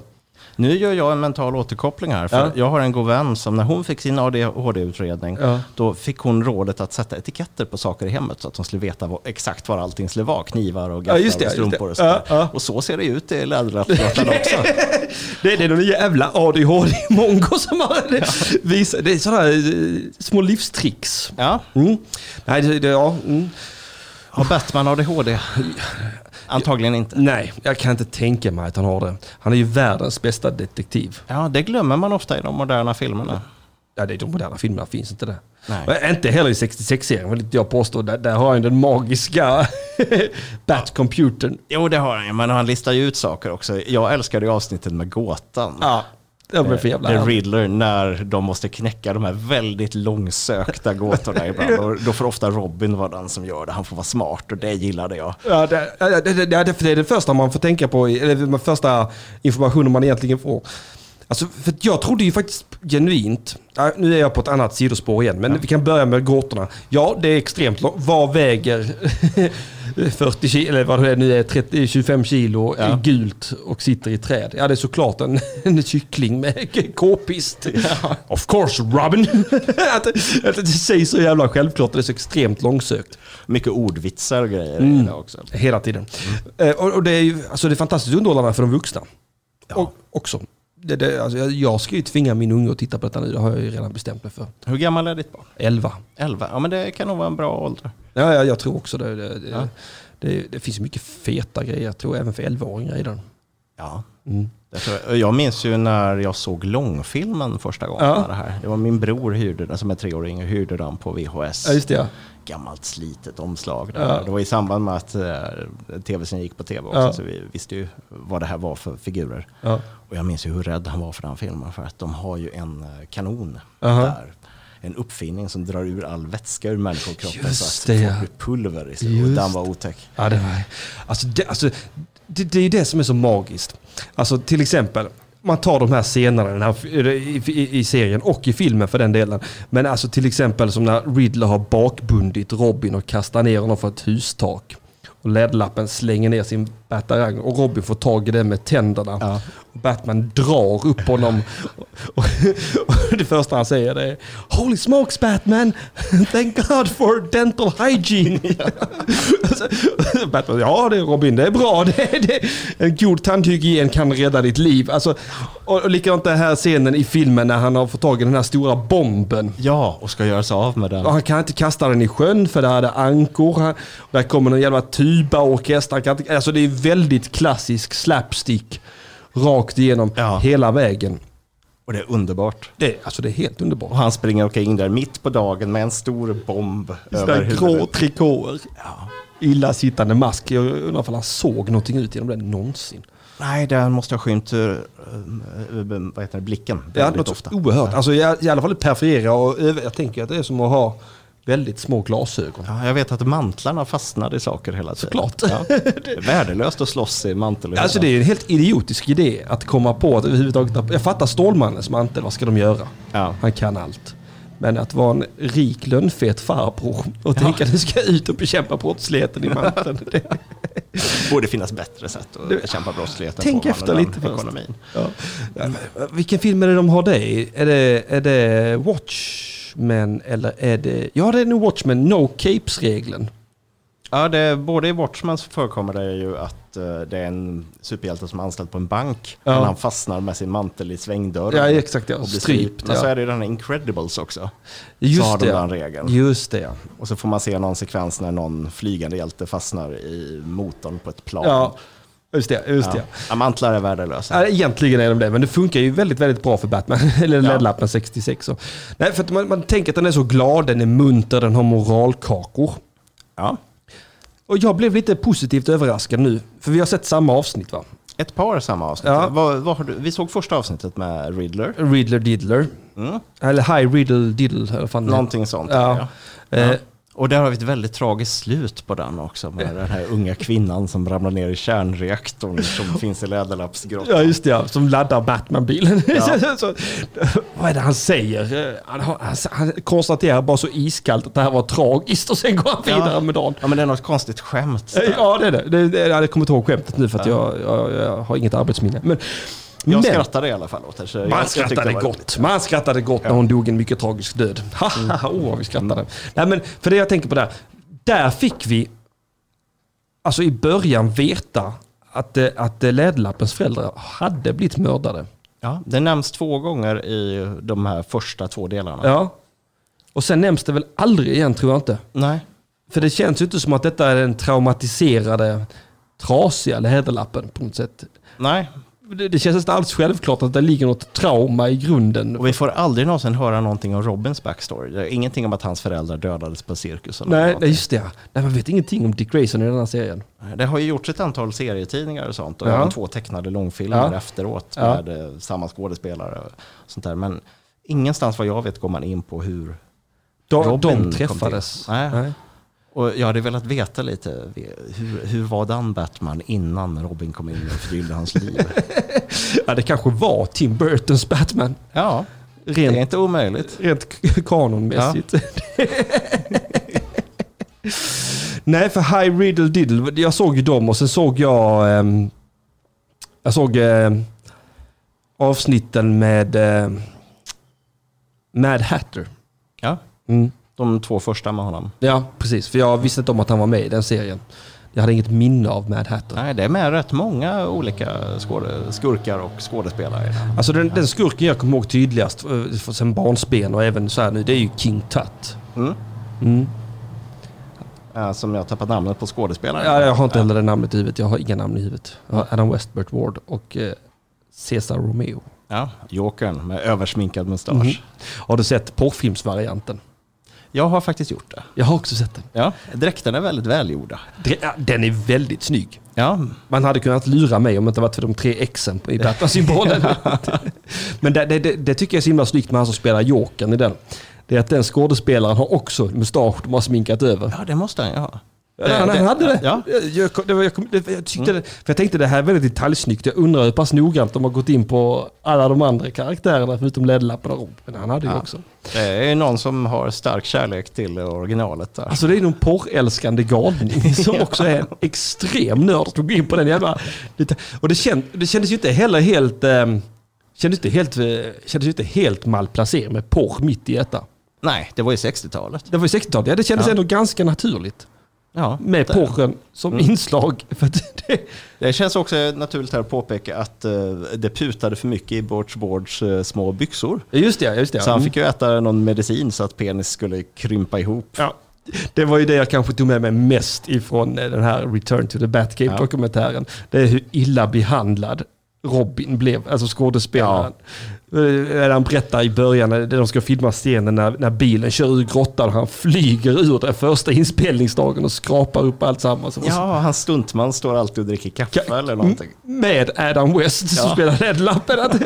Nu gör jag en mental återkoppling här. För Ja. Jag har en god vän som när hon fick sin ADHD-utredning, Ja. då fick hon rådet att sätta etiketter på saker i hemmet så att hon skulle veta vad, exakt var allting skulle vara. Knivar och Ja, gafflar just det, och strumpor det. och sådär. Ja, ja. Och så ser det ut i Läderlappsgrottan också. Det, det är någon jävla ADHD-mongo som har det. Visar, det är sådana eh, små livstricks. Ja, Mm. Nej, det, det, ja, mm. har Batman ADHD? Antagligen inte. Nej, jag kan inte tänka mig att han har det. Han är ju världens bästa detektiv. Ja, det glömmer man ofta i de moderna filmerna. Ja, det är de moderna filmerna finns inte det. Nej. Inte heller i 66-serien vill inte jag påstå. Där, där har han den magiska Bat-computern. Jo, det har han ju, men han listar ju ut saker också. Jag älskade ju avsnittet med gåtan. Ja, det var för jävla The härligt. Riddler när de måste knäcka de här väldigt långsökta gåtorna ibland. Och då får ofta Robin vara den som gör det. Han får vara smart och det gillade jag. Ja, det, ja, det, det, det, är det första man får tänka på, eller den första informationen man egentligen får. Alltså, för jag trodde ju faktiskt genuint, ja, nu är jag på ett annat sidospår igen, men vi kan börja med gåtorna. Ja, det är extremt långt. Vad väger 40 kilo, eller vad det nu är, 30, 25 kilo, Ja. är gult och sitter i träd? Ja, det är såklart en, en kyckling med k-pist. Of course, Robin! att, att det sägs så jävla självklart, det är så extremt långsökt. Mycket ordvitsar och grejer Mm. också. Hela tiden. Eh, och, och det är ju alltså det är fantastiskt underhållande för de vuxna. Och, också. Det, det, alltså jag, jag ska ju tvinga min unge att titta på detta nu, det har jag ju redan bestämt mig för. Hur gammal är ditt barn? 11. 11? Ja, men det kan nog vara en bra ålder. Ja, ja jag tror också det. Det, Ja. det, det finns mycket feta grejer, jag tror även för 11-åringar i den. Ja. Mm. Jag, jag minns ju när jag såg långfilmen första gången. Ja. Det, här. det var min bror hyrde den, som är treåring, hyrde den på VHS. Ja, just det ja. Gammalt slitet omslag. Där. Ja. Det var i samband med att uh, tv-serien gick på tv också, Ja. så vi visste ju vad det här var för figurer. ja. Och jag minns ju hur rädd han var för den filmen, för att de har ju en eh, kanon Aha. där. En uppfinning som drar ur all vätska ur människokroppen Just så att det, folk blir pulver i sig. Och den var otäck. Ja, det var... Alltså, det, alltså, det, det är ju det som är så magiskt. Alltså till exempel, man tar de här scenerna i, den här, i, i, i serien och i filmen för den delen. Men alltså till exempel som när Riddler har bakbundit Robin och kastar ner honom för ett hustak. Och ledlappen slänger ner sin batarang och Robin får tag i den med tänderna. Ja. Batman drar upp honom. Och, och det första han säger det är Holy smokes Batman! Thank God for dental hygiene! Batman, ja det är Robin, det är bra. Det, är- det, en god tandhygien kan rädda ditt liv. Alltså, och, och likadant den här scenen i filmen när han har fått tag i den här stora bomben. Ja, och ska göra sig av med den. Och han kan inte kasta den i sjön för där är det ankor. Han- Där kommer någon jävla tuba-orkester. Alltså det är väldigt klassisk slapstick. Rakt igenom Ja. hela vägen. Och det är underbart. Det, alltså det är helt underbart. Och han springer omkring där mitt på dagen med en stor bomb över Sådana grå trikåer. Illa sittande mask. Jag undrar om han såg någonting ut genom den någonsin. Nej, den måste ha skymt uh, vad heter det, blicken Ja, väldigt något ofta. oerhört. Alltså i, i alla fall perifera och över- jag tänker att det är som att ha väldigt små glasögon. Ja, jag vet att mantlarna fastnade i saker hela tiden. Såklart. Ja. Det är värdelöst att slåss i mantel. Alltså det är en helt idiotisk idé att komma på att överhuvudtaget... Jag fattar Stålmannens mantel, vad ska de göra? Ja. Han kan allt. Men att vara en rik lönnfet farbror och tänka att du ska ut och bekämpa brottsligheten i manteln. Det, borde finnas bättre sätt att bekämpa brottsligheten Tänk på. efter lite först. ekonomin. ja. Ja, Vilken film är det de har det i? Är det, är det Watchmen eller är det... Ja det är nog Watchmen, No Capes-regeln. Ja, det, både i Watchmen så förekommer det ju att eh, det är en superhjälte som är anställd på en bank. Ja. Men han fastnar med sin mantel i svängdörren. Ja exakt ja, och blir strypt. Men så Ja. är det ju den här Incredibles också. Just så har de det. den regeln. Just det ja. Och så får man se någon sekvens när någon flygande hjälte fastnar i motorn på ett plan. Ja, just det. Just det. Ja. Ja, mantlar är värdelösa. Ja, egentligen är de det, men det funkar ju väldigt, väldigt bra för Batman. Eller Ja. LED-lappen 66. Så. Nej, för att man, man tänker att den är så glad, den är munter, den har moralkakor. Ja. Och jag blev lite positivt överraskad nu, för vi har sett samma avsnitt va? Ett par samma avsnitt. Ja. Vad, vad? Vi såg första avsnittet med Riddler. Riddler Diddler. Mm. Eller High Riddle Diddle. Fan det. Någonting sånt. Ja. Ja. Eh, Och där har vi ett väldigt tragiskt slut på den också. Med den här unga kvinnan som ramlar ner i kärnreaktorn som finns i Läderlappsgrottan. Ja, just det. Ja, som laddar Batman-bilen. Ja. så, vad är det han säger? Han, han, han konstaterar bara så iskallt att det här var tragiskt och sen går han vidare Ja. med dagen. Ja, men det är något konstigt skämt. Eh, där. Ja, det är det. det, det jag kommer inte ihåg skämtet nu för att jag, jag, jag har inget arbetsminne. Men, Jag men skrattade i alla fall åt det. man det skrattade var gott. Man skrattade gott när hon dog en mycket tragisk död. Haha, åh vad vi skrattade. Nej, men för det jag tänker på där. Där fick vi, alltså i början veta att, eh, att eh, Läderlappens föräldrar hade blivit mördade. Ja, det nämns två gånger i de här första två delarna. Ja. Och sen nämns det väl aldrig igen tror jag inte. Nej. För det känns ju inte som att detta är den traumatiserade, trasiga Läderlappen på något sätt. Nej, Det, känns inte alls självklart att det ligger något trauma i grunden. och vi får aldrig någonsin höra någonting om Robins backstory. Ingenting om att hans föräldrar dödades på cirkusen. Nej, nej, just det. Nej, man vet ingenting om Dick Grayson i den här serien. Det har ju gjorts ett antal serietidningar och sånt och Ja. även två tecknade långfilmer Ja. efteråt Ja. med eh, samma skådespelare och sånt där. Men ingenstans vad jag vet går man in på hur De, Robin kom de till. träffades. Nej. Nej. Och jag hade velat veta lite, hur, hur var den Batman innan Robin kom in och förgyllde hans liv? Ja, det kanske var Tim Burtons Batman. Ja, det är Rent, inte omöjligt. rent kanonmässigt. Nej, för High Riddle Diddle, jag såg ju dem och sen såg jag... ehm, jag såg ehm, avsnitten med uh, Mad Hatter. Ja, Mm. De två första med honom. Ja, precis. För jag visste inte om att han var med i den serien. Jag hade inget minne av Mad Hatter. Nej, det är med rätt många olika skurkar och skådespelare. Alltså den, den skurken jag kommer ihåg tydligast eh, sen barnsben och även så här nu, det är ju King Tut. Mm. Mm. Ja, som jag har tappat namnet på skådespelaren. Ja, jag har inte heller det namnet i huvudet. Jag har inga namn i huvudet. Jag har Adam Westbert Ward och eh, Cesar Romeo. Ja, Jokern med översminkad mustasch. Mhm. Har du sett porrfilmsvarianten? Jag har faktiskt gjort det. Jag har också sett den. Ja, dräkterna är väldigt välgjorda. Den är väldigt snygg. Ja, Man hade kunnat lura mig om det inte varit för de tre Xen i Batman-symbolen. Men det, det, det, det tycker jag är så himla snyggt med han som spelar Jokern i den. Det är att den skådespelaren har också mustasch de har sminkat över. ja det måste han ju ha. Han, han hade det. Ja. Jag, det var- jag, jag, tyckte det, för jag tänkte det här är väldigt detaljsnyggt. Jag undrar hur pass noggrant de har gått in på alla de andra karaktärerna förutom Ledlappen och. Men han hade ju Ja. också. Det är någon som har stark kärlek till originalet där. Alltså det är någon porrälskande galning som också är en extrem nörd som går in på den jävla... Och det, känd, det kändes ju inte heller helt... Eh, kändes inte helt, eh, kändes ju inte helt malplacerat med porr mitt i detta. Nej, det var ju 60-talet. Det var ju 60-talet, ja det kändes Ja. ändå ganska naturligt. Ja, Med det- porren som Mm. inslag. Det, Det känns också naturligt här att påpeka att eh, det putade för mycket i Borch Bords eh, små byxor. just det, just det. Så han Mm. fick ju äta någon medicin så att penis skulle krympa ihop. Ja. Det var ju det jag kanske tog med mig mest ifrån eh, den här Return to the Batcave-dokumentären. Det är hur illa behandlad Robin blev, alltså skådespelaren. Ja. Han berättar i början när de ska filma scenen när, när bilen kör ur grottan han flyger ur den första inspelningsdagen och skrapar upp allt sammans. Ja, hans stuntman står alltid och dricker kaffe Ka- eller någonting. Med Adam West som Ja. spelar Ledlappen.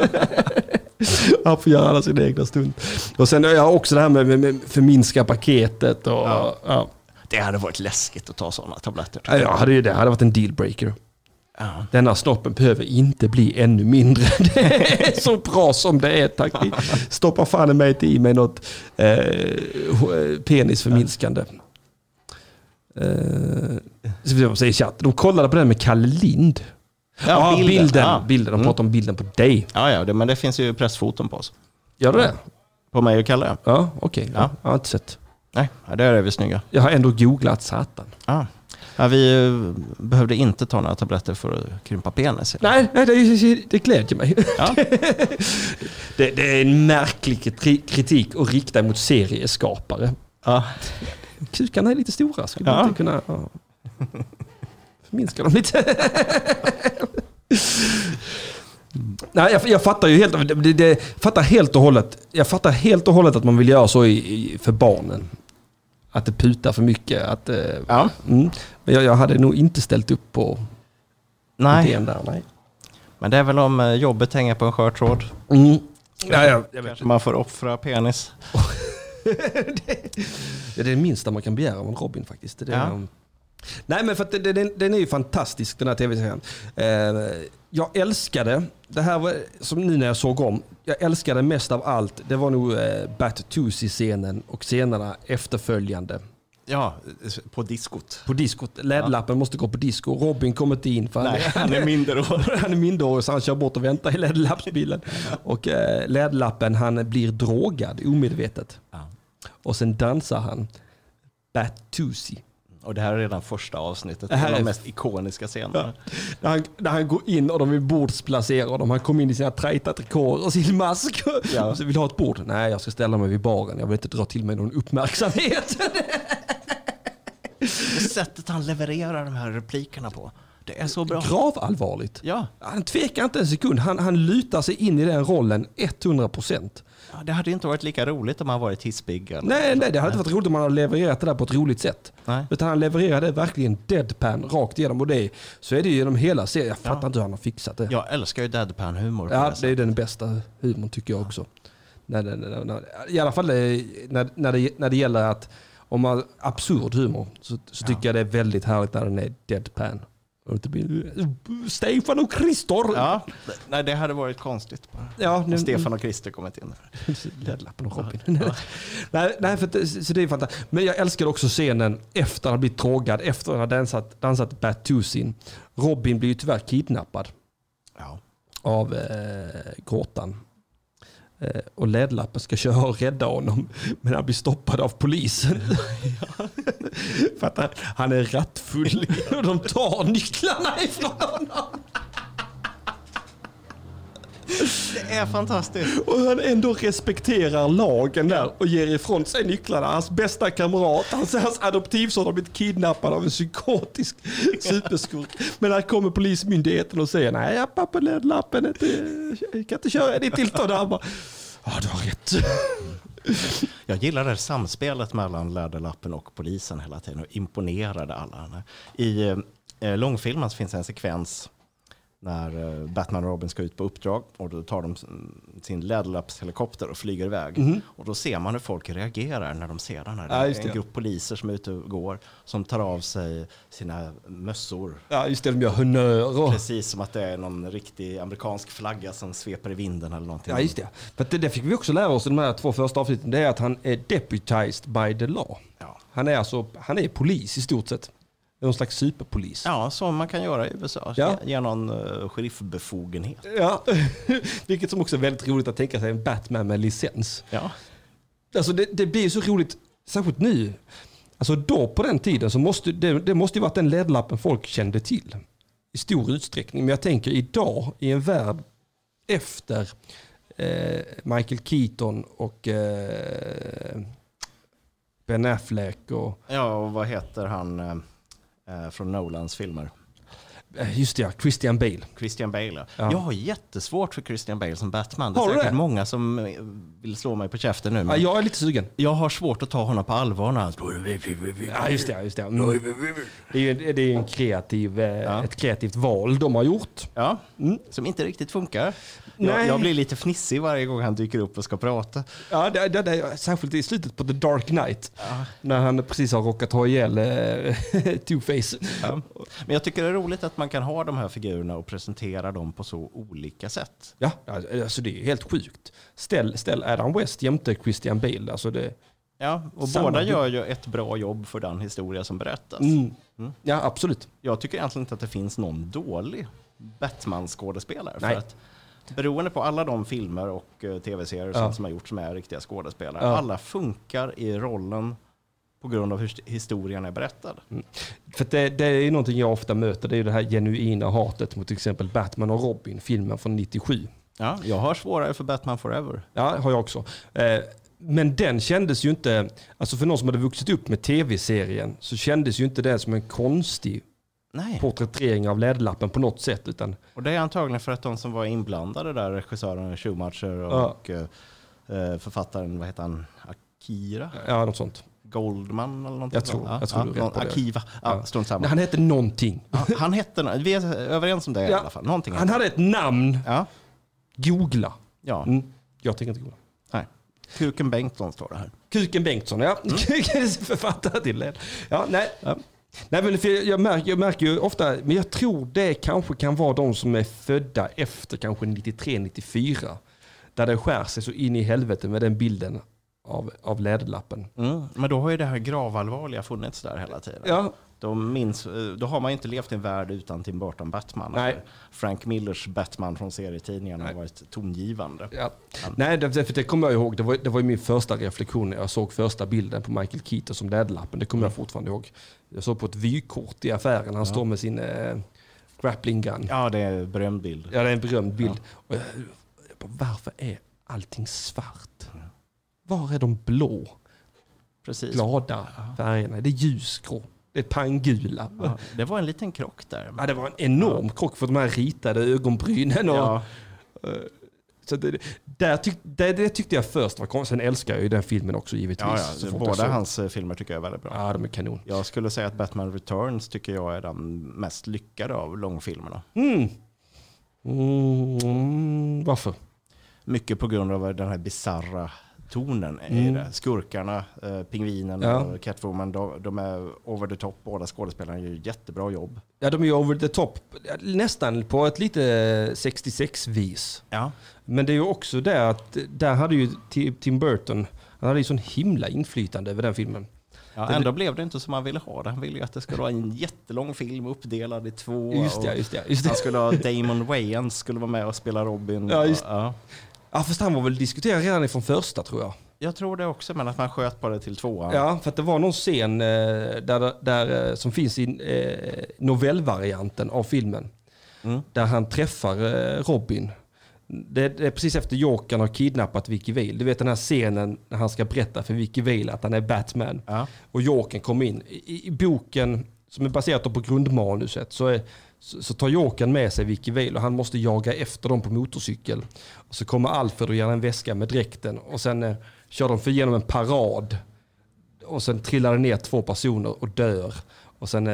Han får göra alla sina egna stund. Och sen har jag också det här med, med, med förminska paketet och... Ja. Ja. Det hade varit läskigt att ta sådana tabletter. Ja, det hade varit en dealbreaker. Ja. Denna snoppen behöver inte bli ännu mindre. Det är så bra som det är tack. Stoppa fan mig inte i mig något eh, penisförminskande. Eh, ska vi säger i chatt. De kollade på den med Kalle Lind. Ja, bilden. bilden. Ja. bilden. De Mm. pratar om bilden på dig. Ja, ja det, men det finns ju pressfoton på oss. Gör det? På mig och Kalle. Ja, okej. Ja. Ja. Jag har inte sett. Nej, ja, där är vi snygga. Jag har ändå googlat satan. Ja. Ja, vi eh, behövde inte ta några tabletter för att krympa penis. Nej, nej det, det glädjer mig. Ja. Det, det är en märklig kriti- kritik att rikta mot serieskapare. Ja. Kukarna är lite stora, skulle man inte kunna... Ja. Förminska dem lite. Nej, jag, jag fattar ju helt, det, det, fattar helt och hållet. Jag fattar helt och hållet att man vill göra så i, i, för barnen. Att det putar för mycket. Att, eh, Ja. mm. Men jag, jag hade nog inte ställt upp på Nej, idén där. Nej. men det är väl om eh, jobbet hänger på en skör tråd. Mm. Ja, ja, jag vet. Man får offra penis. det är det minsta man kan begära av en Robin faktiskt. Det är Ja. Nej men för att den, den är ju fantastisk den här tv-serien. Eh, jag älskade, det här var som nu när jag såg om, jag älskade mest av allt, det var nog eh, Bat Tusi-scenen och scenerna efterföljande. Ja, på diskot. På diskot, LED-lappen måste gå på disco, Robin kommer inte in för han, Nej, är, han är minderårig. han är minderårig så han kör bort och väntar i LED-lappsbilen. Och eh, LED-lappen han blir drogad omedvetet. Ja. Och sen dansar han Bat Tusi. Och det här är redan första avsnittet. Det här en av de mest ikoniska scenerna. När han, när han går in och de vill bordsplacera honom. Han kommer in i sina tajta trikåer och sin mask. Ja. Och så vill ha ett bord? Nej, jag ska ställa mig vid baren. Jag vill inte dra till mig någon uppmärksamhet. Det sättet han levererar de här replikerna på. Det är så bra. Gravallvarligt. Ja, Han tvekar inte en sekund. Han, han lutar sig in i den rollen 100%. ja, det hade inte varit lika roligt om han varit hispig. Eller? Nej, nej, det hade inte varit roligt om han hade levererat det där på ett roligt sätt. Nej. Utan han levererade verkligen deadpan rakt igenom. Och det, så är det ju genom hela serien. Jag fattar Ja. inte hur han har fixat det. Jag älskar ju deadpan-humor. Ja, det det är den bästa humorn tycker jag också. När när, när, I alla fall eh, när, när, det, när det gäller att om man absurd humor så, så tycker jag det är väldigt härligt när den är deadpan. Blir Stefan och Christer. Ja, nej det hade varit konstigt. Ja Om Stefan och Christer kommit in där. Ledlappen och Robin. nej, nej, för det- så det är fantastiskt. Men jag älskar också scenen efter att ha blivit drogad, efter att ha dansat, dansat Batusin. Robin blir ju tyvärr kidnappad. Ja. av eh, gåtan. Eh, och ledlappen ska köra och rädda honom. Men han blir stoppad av polisen. För att han, han är rattfull. Och de tar nycklarna ifrån honom. Det är fantastiskt. Och han ändå respekterar lagen där och ger ifrån sig nycklarna. Hans bästa kamrat, hans, hans adoptivson har blivit kidnappad av en psykotisk superskurk. Men här kommer polismyndigheten och säger nej, jag pappa ledlappen, inte, jag kan inte köra ditt tillstånd. Han bara, ja du har rätt. Jag gillar det här samspelet mellan Läderlappen och polisen hela tiden och imponerade alla. I eh, långfilmen finns en sekvens när eh, Batman och Robin ska ut på uppdrag och då tar de, sin läderlappshelikopter och flyger iväg. Och då ser man hur folk reagerar när de ser den här. Det. Ja, är just en det. grupp poliser som är ute och går, som tar av sig sina mössor. Ja, just det. De gör honnörer. Precis som att det är någon riktig amerikansk flagga som sveper i vinden eller någonting. Ja, just det. För det, det fick vi också lära oss i de här två första avsnitten. Det är att han är deputized by the law. Ja. Han är alltså, han är polis i stort sett. Någon slags superpolis. Ja, som man kan göra i USA. Ja. Ge någon uh, sheriffbefogenhet. Ja. Vilket som också är väldigt roligt att tänka sig en Batman med licens. Ja. Alltså det, det blir så roligt, särskilt nu. Alltså då på den tiden så måste det, det måste ju varit den ledlappen folk kände till. I stor utsträckning. Men jag tänker idag i en värld efter eh, Michael Keaton och eh, Ben Affleck och ja, och vad heter han eh, från Nolans filmer? eh, just det, ja, Christian Bale. Christian Bale. Ja. Ja. Jag har jättesvårt för Christian Bale som Batman. Det är Har säkert det? många som eh, vill slå mig på käften nu. Ja, jag är lite sugen. Jag har svårt att ta honom på allvar när han Ja, just det. Just det. Mm. Det är ju det är en kreativ, eh, Ja. ett kreativt val de har gjort. Ja, Mm. som inte riktigt funkar. Jag, jag blir lite fnissig varje gång han dyker upp och ska prata. Ja, det, det, det, särskilt i slutet på The Dark Knight. När han precis har råkat ha ihjäl eh, Two-Face. Ja. Men jag tycker det är roligt att man kan ha de här figurerna och presentera dem på så olika sätt. Ja, alltså det är helt sjukt. Ställ, ställ Adam West jämte Christian Bale. Alltså det, Ja, och Samma båda gör ju ett bra jobb för den historia som berättas. mm. Ja, absolut. Jag tycker egentligen inte att det finns någon dålig Batman-skådespelare. För att beroende på alla de filmer och eh, tv-serier och sånt som har gjorts som är riktiga skådespelare. Alla funkar i rollen på grund av hur historien är berättad. För att det, det är någonting jag ofta möter. Det är det här genuina hatet mot till exempel Batman och Robin, filmen från 97. Ja, jag har svårare för Batman Forever. Ja, har jag också. Eh, Men den kändes ju inte, alltså för någon som hade vuxit upp med tv-serien, så kändes ju inte det som en konstig Nej, porträttering av Läderlappen på något sätt. Utan, och det är antagligen för att de som var inblandade där, regissören Schumacher Ja. och eh, eh, författaren, vad heter han, Akira? ja, något sånt. Goldman eller någonting Jag tror- jag tror du är någon-. Akiva, ja, Ja. strunt samma. Han hette någonting. Ja, han hette, vi är överens om det i Ja. alla fall. Någonting Han hade ett namn. Ja, Googla. ja. Mm. Jag tänker inte googla. Nej. Kuken Bengtsson står det här. Kuken Bengtsson, ja. Mm. Författare till det. Ja, nej. Nej, men för jag, märker, jag märker ju ofta, men jag tror det kanske kan vara de som är födda efter kanske 93-94. Där det skär sig så in i helvete med den bilden av, av Läderlappen. Mm. Men då har ju det här gravallvarliga funnits där hela tiden. Ja, Då, minns, då har man ju inte levt i en värld utan Tim Burton Batman. Nej. Eller Frank Millers Batman från serietidningarna har varit tongivande. Ja. Nej, det, för det kommer jag ihåg. Det var, det var ju min första reflektion när jag såg första bilden på Michael Keaton som Läderlappen. Det kommer jag fortfarande ihåg. Jag såg på ett vykort i affären. Han står med sin eh, grappling gun. Ja. Ja, det är en berömd bild. det är en berömd bild. Och jag, jag bara, varför är allting svart? Var är de blå, Precis. glada färgerna? Det är ljusgrå. Det är pangula. Ja. Ja, det var en liten krock där. det var en enorm krock för de här ritade ögonbrynen. Och, Ja, Så det, där tyck, det, det tyckte jag först var konstigt. Sen älskar jag ju den filmen också givetvis. ja, ja. båda hans eh, filmer tycker jag är väldigt bra. Ja, de är kanon. Jag skulle säga att Batman Returns tycker jag är den mest lyckade av långfilmerna. Mm. Mm, varför? Mycket på grund av den här bizarra tonen i Mm. det. Skurkarna, eh, pingvinen Ja. och Catwoman, de, de är over the top. Båda skådespelarna gör jättebra jobb. Ja, de är over the top. Nästan på ett lite 66-vis. Ja. Men det är ju också det att där hade ju Ti- Tim Burton, han hade ju sån himla inflytande över den filmen. Ja, ändå blev det inte som han ville ha det. Han ville ju att det skulle vara en jättelång film uppdelad i två. Just det, just det. Just Han det. skulle ha Damon Wayans skulle vara med och spela Robin. Ja, just- ja. Ja, fast han var väl diskuterad redan ifrån första tror jag. Jag tror det också, men att man sköt på det till tvåan. Ja, för att det var någon scen eh, där, där, eh, som finns i eh, novellvarianten av filmen. Mm. Där han träffar Robin. Det, det är precis efter Jokern har kidnappat Vicky Vale. Du vet den här scenen när han ska berätta för Vicky Vale att han är Batman. Ja. Och Jokern kommer in. I, I boken som är baserat på grundmanuset så, är, så, så tar Jokern med sig Vicky Vale och han måste jaga efter dem på motorcykel. Och så kommer Alfred och ger en väska med dräkten och sen eh, kör de för igenom en parad. Och sen trillar det ner två personer och dör. Och sen eh,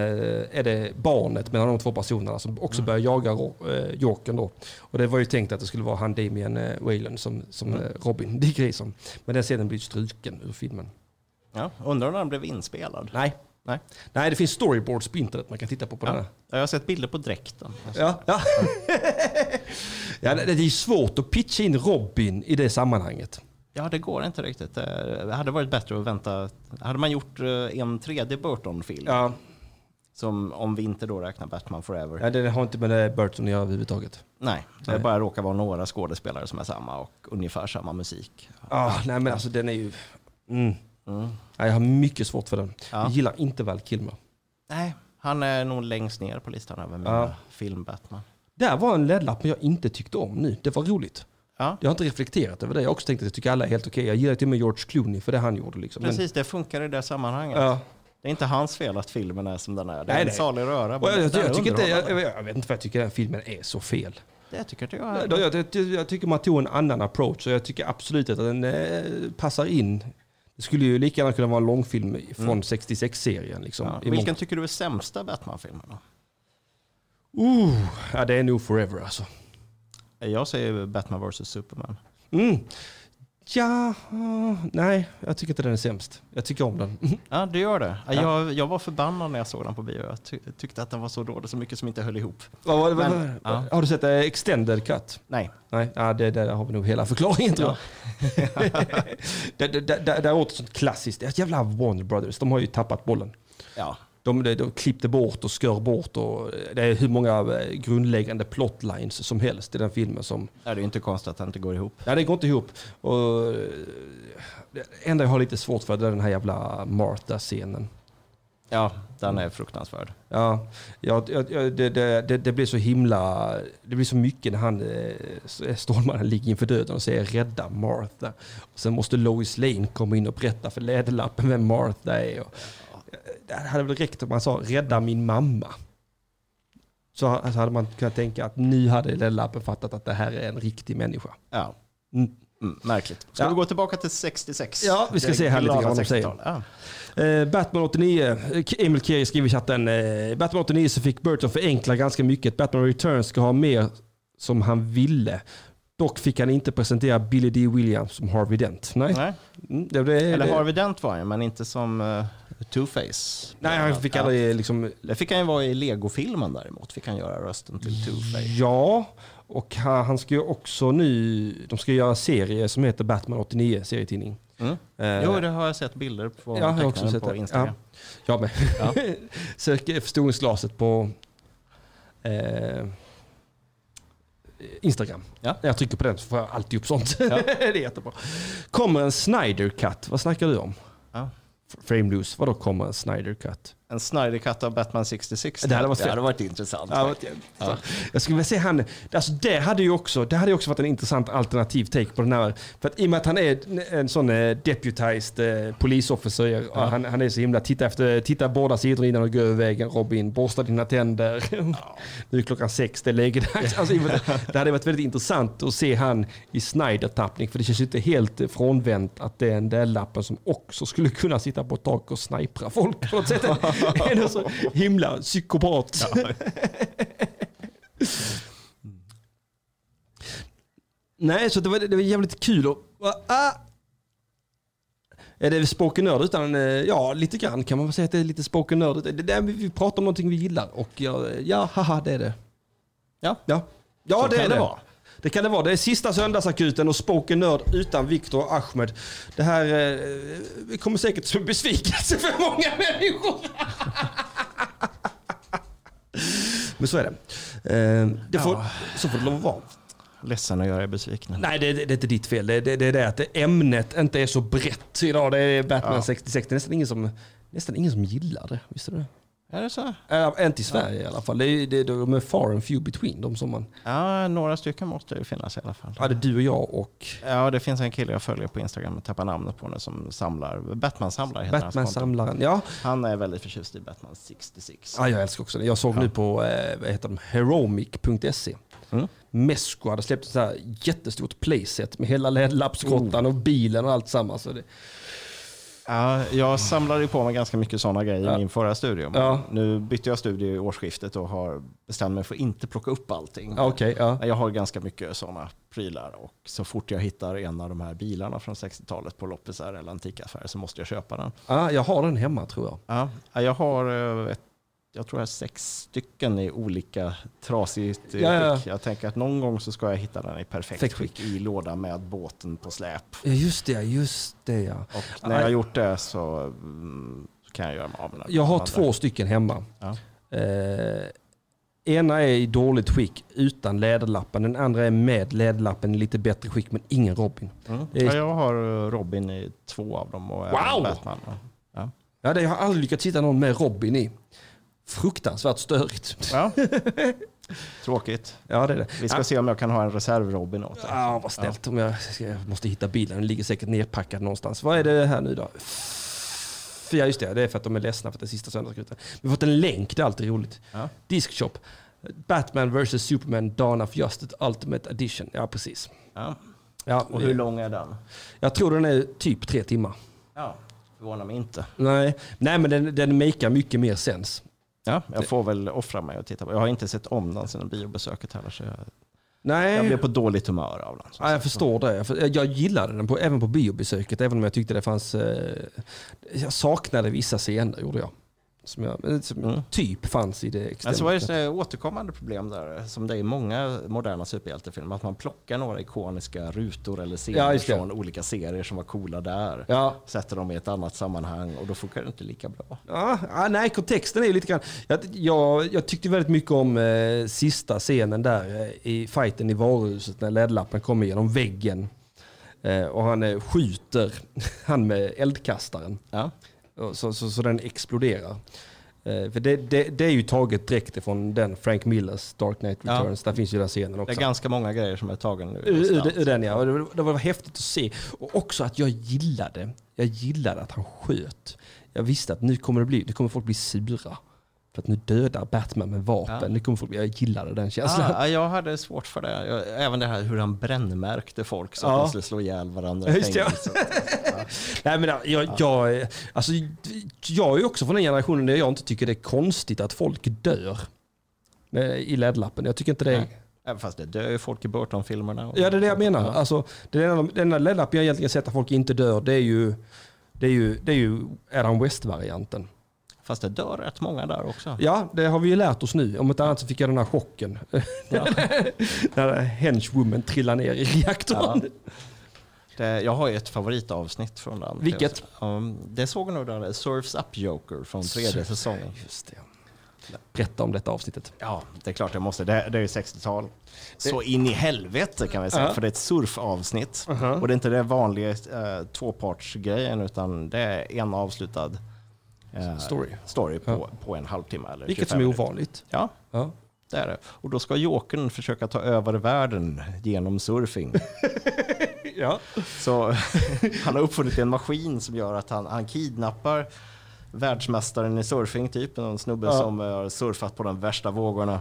är det barnet mellan de två personerna som också börjar jaga eh, Jokern då. Och det var ju tänkt att det skulle vara han Damien eh, Whalen som, som eh, Robin Dick Grayson. Men den scenen blir struken ur filmen. Ja, undrar om den blev inspelad? Nej. Nej. Nej, det finns storyboards på internet man kan titta på på den Ja. här. Jag har sett bilder på dräkten. Ja, ja. ja det är svårt att pitcha in Robin i det sammanhanget. Ja, det går inte riktigt. Det hade varit bättre att vänta. Hade man gjort en tredje Burton-film, Ja, som om vi inte då räknar Batman Forever. ja det har inte med Burton att göra överhuvudtaget. Nej, det Nej. bara råkar vara några skådespelare som är samma och ungefär samma musik. Ah, nej men alltså den är ju... Mm. Mm. Ja, jag har mycket svårt för den. Ja. Jag gillar inte Val Kilmer. Nej, han är nog längst ner på listan över mina Ja. film-Batman. Där var en ledlapp jag inte tyckte om nu. Det var roligt. Ja, Jag har inte reflekterat över det. Jag har också tänkt att jag tycker alla är helt okej. Jag gillar till och med George Clooney för det han gjorde. Liksom. Men- precis. Det funkar i det sammanhanget. ja. Det är inte hans fel att filmen är som den är. Det är Nej, en salig röra. Jag, jag, jag, tycker inte, jag, jag, vet inte för jag tycker den filmen är så fel. Det tycker inte Jag, jag. jag, jag, tycker man tog en annan approach och jag tycker absolut att den eh, passar in. Det skulle ju lika gärna kunna vara en långfilm från 66-serien. Liksom, Ja. Vilken mångt- tycker du är sämsta Batman-filmen? Uh, ja, det är nog Forever alltså. Jag säger Batman vs Superman. Mm. Ja, uh, nej, jag tycker inte den är sämst. Jag tycker om den. Ja, det gör det. Ja. Jag, jag var förbannad när jag såg den på bio. Jag ty tyckte att den var så dålig, så mycket som inte höll ihop. Vad- Men, ja. Har du sett eh, Extended Cut? Nej. Nej, ja, det, där har vi nog hela förklaringen tror jag. det, det, det, det, det är åter sånt klassiskt. Jävla Warner Brothers, de har ju tappat bollen. Ja. De, de, klippte bort och skör bort och det är hur många eh, grundläggande plotlines som helst i den filmen som... Ja, det är inte konstigt att den inte går ihop. Ja, det går inte ihop. Och, eh, det enda jag har lite svårt för är den här jävla Martha-scenen. Ja, den är fruktansvärd. Ja, ja, ja det, det, det, det blir så himla... Det blir så mycket när han, eh, Stålmannen ligger inför döden och säger rädda Martha. Och sen måste Lois Lane komma in och berätta för Läderlappen vem Martha är. Och, det hade väl räckt om man sa rädda min mamma. Så ha- så hade man kunnat tänka att nu hade Läderlappen fattat att det här är en riktig människa. Ja. Mm. Mm, märkligt. Ska Ja. vi gå tillbaka till 66? Ja, vi ska se här lite grann vad de säger. 60-tal. Ja. Eh, Batman 89, eh, Emil Keri skriver i chatten. Eh, Batman 89 så fick Burton förenkla ganska mycket. Batman Returns ska ha mer som han ville. Dock fick han inte presentera Billy D. Williams som Harvey Dent. Nej. Nej. Mm, det, det, Eller det, Harvey Dent var han men inte som uh, Two-Face. Nej, han fick ja. aldrig liksom... Det fick han ju vara i Lego-filmen däremot. Fick han göra rösten till Two-Face. Ja, och han, han ska ju också nu... De ska göra en serie som heter Batman 89, serietidning. Mm. Eh, Jo, det har jag sett bilder på Ja, jag har också sett på det. Instagram. Ja, jag med. Ja. Sök förstoringsglaset på eh, Instagram. Ja. När jag trycker på den så får jag alltid upp sånt. Ja. det är jättebra. Kommer en Snyder Cut. Vad snackar du om? Ja. Frame loose. Vadå kommer en Snyder Cut? En Snyder Cut av Batman 66. Det hade varit det hade varit intressant. Ja, Ja. Jag skulle vilja se han, alltså det hade ju också, det hade ju också varit en intressant alternativ take på den här. För att i och med att han är en sån eh, deputized eh, polisofficer, och han, han är så himla, titta, efter, titta båda sidor innan du går över vägen Robin, borsta dina tänder. nu är klockan sex, det är lägedags. Alltså, det hade varit väldigt intressant att se han i Snyder-tappning, för det känns ju inte helt frånvänt att det är den där lappen som också skulle kunna sitta på ett tak och snipra folk på något sätt. är det så himla psykopat. Nej, så det var, det var jävligt kul och... Ah, är det spoken nörd utan, eh, ja lite grann kan man väl säga att det är lite spoken nörd. Det är där vi, pratar om någonting vi gillar och ja, ja haha det är det. Ja. Ja, ja det är det det. Det kan det vara. Det är sista söndagsakuten och spoken nörd utan Viktor och Ahmed. Det här eh, kommer säkert som besvikelse för många människor. Men så är det. Eh, det får, Ja. Så får det lov att vara. Ledsen att göra er besvikna. Nej, det, det, det är inte ditt fel. Det, det, det är det att ämnet inte är så brett idag. Det är Batman Ja. 66. Det är nästan ingen som, nästan ingen som gillar det. Visste du det? Är det så? Äh, inte i Sverige i alla fall. Det är, det, de är far and few between. De som man... Ja, några stycken måste det finnas i alla fall. Ja, det är du och jag och Ja, det finns en kille jag följer på Instagram, jag tappar namnet på nu, som samlar, konto. Batman-samlaren. Ja. Han är väldigt förtjust i Batman 66. ja, jag älskar också det. Jag såg Ja. nu på eh, vad heter de? heromic.se. Mm. Mesco hade släppt ett så här jättestort playset med hela LED-lappsgrottan och bilen och allt samman. Så det, Ja, jag samlade på mig ganska mycket sådana grejer Ja. i min förra studio. Ja. Nu bytte jag studio i årsskiftet och har bestämt mig för att inte plocka upp allting. Okej, ja. Jag har ganska mycket sådana prylar och så fort jag hittar en av de här bilarna från 60-talet på loppisar eller antikaffärer så måste jag köpa den. ja. Jag har den hemma tror jag. Ja, ja, jag har eh, ett, jag tror jag har sex stycken i olika trasigt Ja, skick. Jag tänker att någon gång så ska jag hitta den i perfekt Perfekt skick i låda med båten på släp. Ja, just det, just det ja. Och när jag har gjort det så, mm, kan jag göra mig av med den. Jag har två stycken hemma. Ja. Eh, ena är i dåligt skick utan läderlappen. Den andra är med läderlappen i lite bättre skick men ingen Robin. Mm. Är- Ja, jag har eh, Robin i två av dem och Wow! Batman. Ja. Ja, det, jag har aldrig lyckats hitta någon med Robin i. Fruktansvärt störigt. Ja. Tråkigt. Ja, det är det. Vi ska ja. se om jag kan ha en reserv-Robin åt dig. Ja, vad snällt. Om jag, ska, jag måste hitta bilen. Den ligger säkert nerpackad någonstans. Vad är det här nu då? F- Ja, just det. Det är för att de är ledsna för att det är sista söndagsrutan. Vi har fått en länk. Det är alltid roligt. Ja. Diskshop. Batman vs Superman Dawn of Justice Ultimate Edition. Ja, precis. Ja. Ja, Och hur lång är den? Jag tror den är typ tre timmar. Ja, förvånar mig inte. Nej, Nej men den, den makar mycket mer sens. Ja, jag får väl offra mig och titta på. Jag har inte sett om den sedan biobesöket heller. Så jag, Nej, jag blev på dåligt humör av den. ja, jag förstår det. Jag gillade den på, även på biobesöket, även om jag tyckte det fanns... Eh, jag saknade vissa scener, gjorde jag. Som, jag, som Mm. typ fanns i det extrema. Alltså vad är det återkommande problem där? Som det är i många moderna superhjältefilmer. Att man plockar några ikoniska rutor eller scener Ja, just det. från olika serier som var coola där. Ja. Sätter dem i ett annat sammanhang och då funkar det inte lika bra. Ja, ja, nej, kontexten är ju lite grann... Jag, jag, jag tyckte väldigt mycket om eh, sista scenen där eh, i fighten i varuhuset när ledlappen kommer genom väggen. Eh, och han eh, skjuter han med eldkastaren. Ja. Så, så, så den exploderar. Eh, för det, det, det är ju taget direkt ifrån den Frank Millers Dark Knight Ja. Returns. Där finns ju den scenen Det är också. ganska många grejer som är tagen nu. Ur, den ja. Det, var- det var häftigt att se. Och också att jag gillade, jag gillade att han sköt. Jag visste att nu kommer det bli, nu kommer folk bli sura. För att nu dödar Batman med vapen. Ja. Nu kommer folk, jag gillade den känslan. Ah, jag hade svårt för det. Jag, även det här hur han brännmärkte folk så att Ja. de skulle slå ihjäl varandra i ja. Nej, men jag, jag, alltså, jag är också från den generationen där jag inte tycker det är konstigt att folk dör. I LED-lappen. Jag tycker inte det är... Nej. Även fast det dör ju folk i Burton-filmerna. Ja, det är det jag menar. Ja. Alltså, den enda LED-lappen jag egentligen sett att folk inte dör, det är ju, det är ju, det är ju Adam West-varianten. Fast det dör rätt många där också. Ja, det har vi ju lärt oss nu. Om inte annat så fick jag den här chocken. Ja. När henchwoman trillar ner i reaktorn. Det, jag har ju ett favoritavsnitt från den. Vilket? Um, det såg nog där, Surfs Up Joker från tredje säsongen. Just det. Berätta om detta avsnittet. Ja, det är klart jag måste. Det, det är ju 60-tal. Så in i helvete kan vi säga, Ja. för det är ett surfavsnitt. Uh-huh. Och det är inte det vanliga eh, tvåpartsgrejen, utan det är en avslutad eh, Story. story på, Ja. på en halvtimme eller Vilket 25 som är minuter. ovanligt. Ja, Ja. det är det. Och då ska Jokern försöka ta över världen genom surfing. ja. Så han har uppfunnit en maskin som gör att han, han kidnappar världsmästaren i surfing, typ. En snubbe Ja. som eh, har surfat på de värsta vågorna.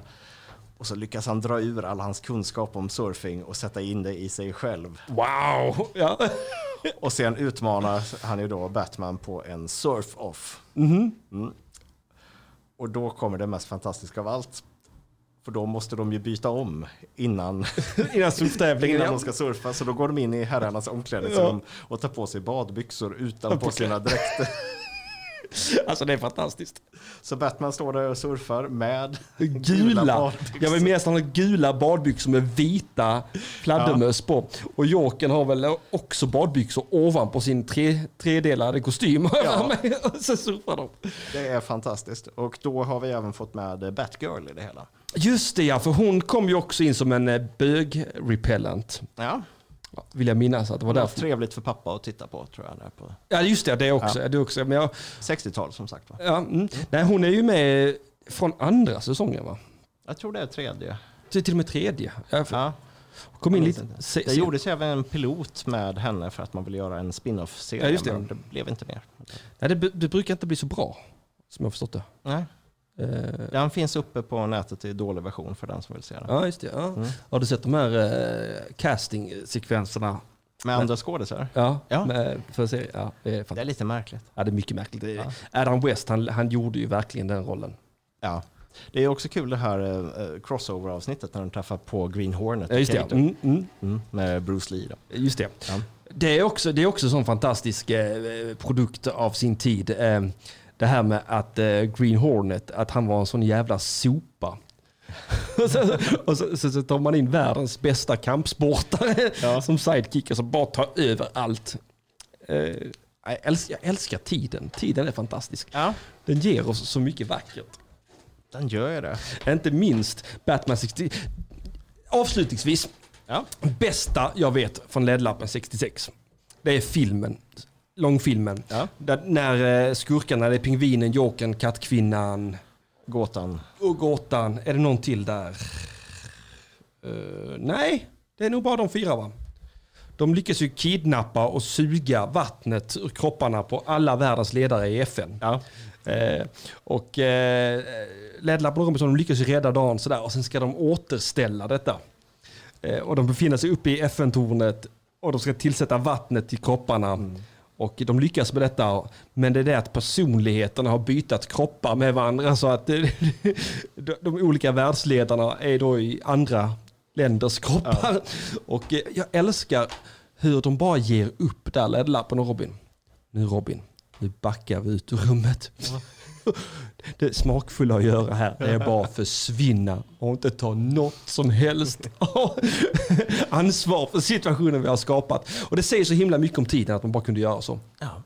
Och så lyckas han dra ur all hans kunskap om surfing och sätta in det i sig själv. Wow! Ja. Och sen utmanar han ju då Batman på en surf-off. Mhm. Mm. Och då kommer det mest fantastiska av allt. För då måste de ju byta om innan, Innan surftävlingen. innan de ja. ska surfa. Så då går de in i herrarnas omklädningsrum och tar på sig badbyxor utanpå sina dräkter. Alltså det är fantastiskt. Så Batman står där och surfar med Gula. badbyxor. Jag vill minnas han har gula badbyxor med vita fladdermöss på. Och Jokern har väl också badbyxor ovanpå sin tre, tredelade kostym. Ja. Och så surfar de. Det är fantastiskt. Och då har vi även fått med Batgirl i det hela. Just det ja, för hon kom ju också in som en eh, bög-repellent. Ja, Ja, Vill jag minnas att det var det var därför. trevligt för pappa att titta på tror jag. Där på Ja just det, det också. Det också. Men jag, 60-tal som sagt va? ja, mm. Nej, hon är ju med från andra säsongen va? Jag tror det är tredje. Till, till och med tredje. Jag Ja. kom in lite... se- Det gjordes även en pilot med henne för att man ville göra en spin-off-serie. Ja, just det. Men det blev inte mer. Nej, det, det brukar inte bli så bra. Som jag har förstått det. Nej. Eh, Den finns uppe på nätet i dålig version för den som vill se den. Ja, just det. Ja. Mm. Har du sett de här eh, casting-sekvenserna Med andra skådisar. Ja, Ja. Med, för att se, ja, det är Det är lite märkligt. Ja, det är mycket märkligt. Ja. Adam West, han, han gjorde ju verkligen den rollen. Ja. Det är också kul det här eh, crossover-avsnittet när de träffar på Green Hornet. Ja, just det. Mm, mm, Mm, med Bruce Lee. Då. just det. Ja. Det är också, det är också en sån fantastisk eh, produkt av sin tid. Eh, det här med att eh, Green Hornet, att han var en sån jävla sopa. och så, och så, så, så tar man in världens bästa kampsportare Ja. som sidekick och så bara tar över allt. Eh, jag, älskar, jag älskar tiden. Tiden är fantastisk. ja, Den ger oss så mycket vackert. den gör ju det. Inte minst Batman 60... Avslutningsvis, Ja. bästa jag vet från LED-lappen 66. Det är filmen. Långfilmen. Ja. Där, när eh, skurkarna, det är pingvinen, jokern, kattkvinnan Gåtan. och gåtan. Är det någon till där? Eh, nej, det är nog bara de fyra va? De lyckas ju kidnappa och suga vattnet ur kropparna på alla världens ledare i FN. Ja. Eh, och eh, LED-lappen och Robinson de lyckas ju rädda dagen sådär och sen ska de återställa detta. Eh, och de befinner sig uppe i FN-tornet och de ska tillsätta vattnet till kropparna. Och de lyckas med detta. Men det är det att personligheterna har bytt kroppar med varandra så att de, olika världsledarna är då i andra länders kroppar. Och eh, jag älskar hur de bara ger upp där, LED-lappen och Robin. Nu Robin, nu backar vi ut ur rummet. Det smakfulla att göra här det är bara att försvinna och inte ta något som helst ansvar för situationen vi har skapat. Och det säger så himla mycket om tiden att man bara kunde göra så. Ja.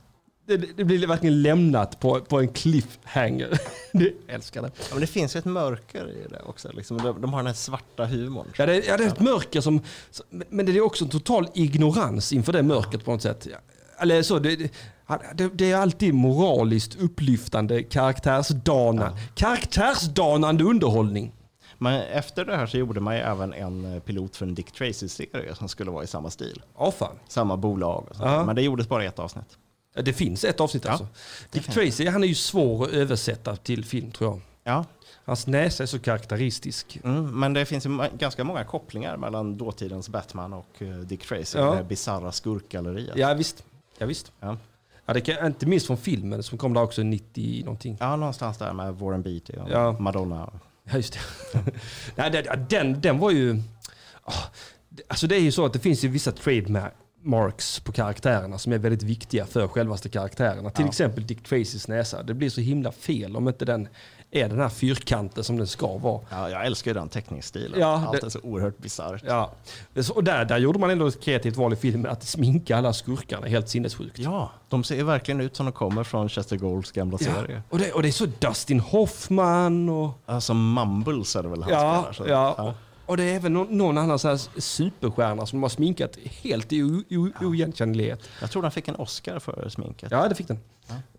Det, det blir verkligen lämnat på, på en cliffhanger. Det, älskar det. Ja, men det finns ju ett mörker i det också. Liksom. De, de har den här svarta humorn. Ja, det, ja, det är ett mörker som... Men det är också en total ignorans inför det mörkret på något sätt. Eller så, det, det, är alltid moraliskt upplyftande, karaktärsdana, karaktärsdanande underhållning. Men efter det här så gjorde man ju även en eh, pilot för en Dick Tracy-serie som skulle vara i samma stil. Ja, fan. Samma bolag. Och. Ja. Men det gjordes bara i ett avsnitt. Ja, Det finns ett avsnitt Ja, alltså. Dick. Tracy, han är ju svår att översätta till film tror jag. Ja, Hans näsa är så karaktäristisk. mm, men det finns ganska många kopplingar mellan dåtidens Batman och eh, Dick Tracy. Ja. Det bisarra skurkgalleriet. Ja visst. Ja, visst. Ja. Ja, det kan, inte minst från filmen som kom där också 90 någonting. ja, någonstans där med Warren Beatty och Ja. Madonna. Ja, just det. Nej, den, den var ju... ah, Alltså det är ju så att det finns ju vissa trademarks på karaktärerna som är väldigt viktiga för självaste karaktärerna. Till Ja. exempel Dick Tracys näsa. Det blir så himla fel om inte den är den här fyrkanten som den ska vara. Ja, jag älskar ju den teckningsstilen. Ja, Allt det- är så oerhört bisarrt. Ja, och där, där gjorde man ändå ett kreativt val i filmen att sminka alla skurkarna helt sinnessjukt. Ja, de ser verkligen ut som de kommer från Chester Golds gamla serie. Och, det, och det är så Dustin Hoffman och... Alltså Mumbles är det väl han Ja, spelar. Så. ja. Och det är även någon, någon annan så här superstjärna som har sminkat helt i oigenkännlighet. Jag tror den fick en Oscar för sminket. Ja, det fick den.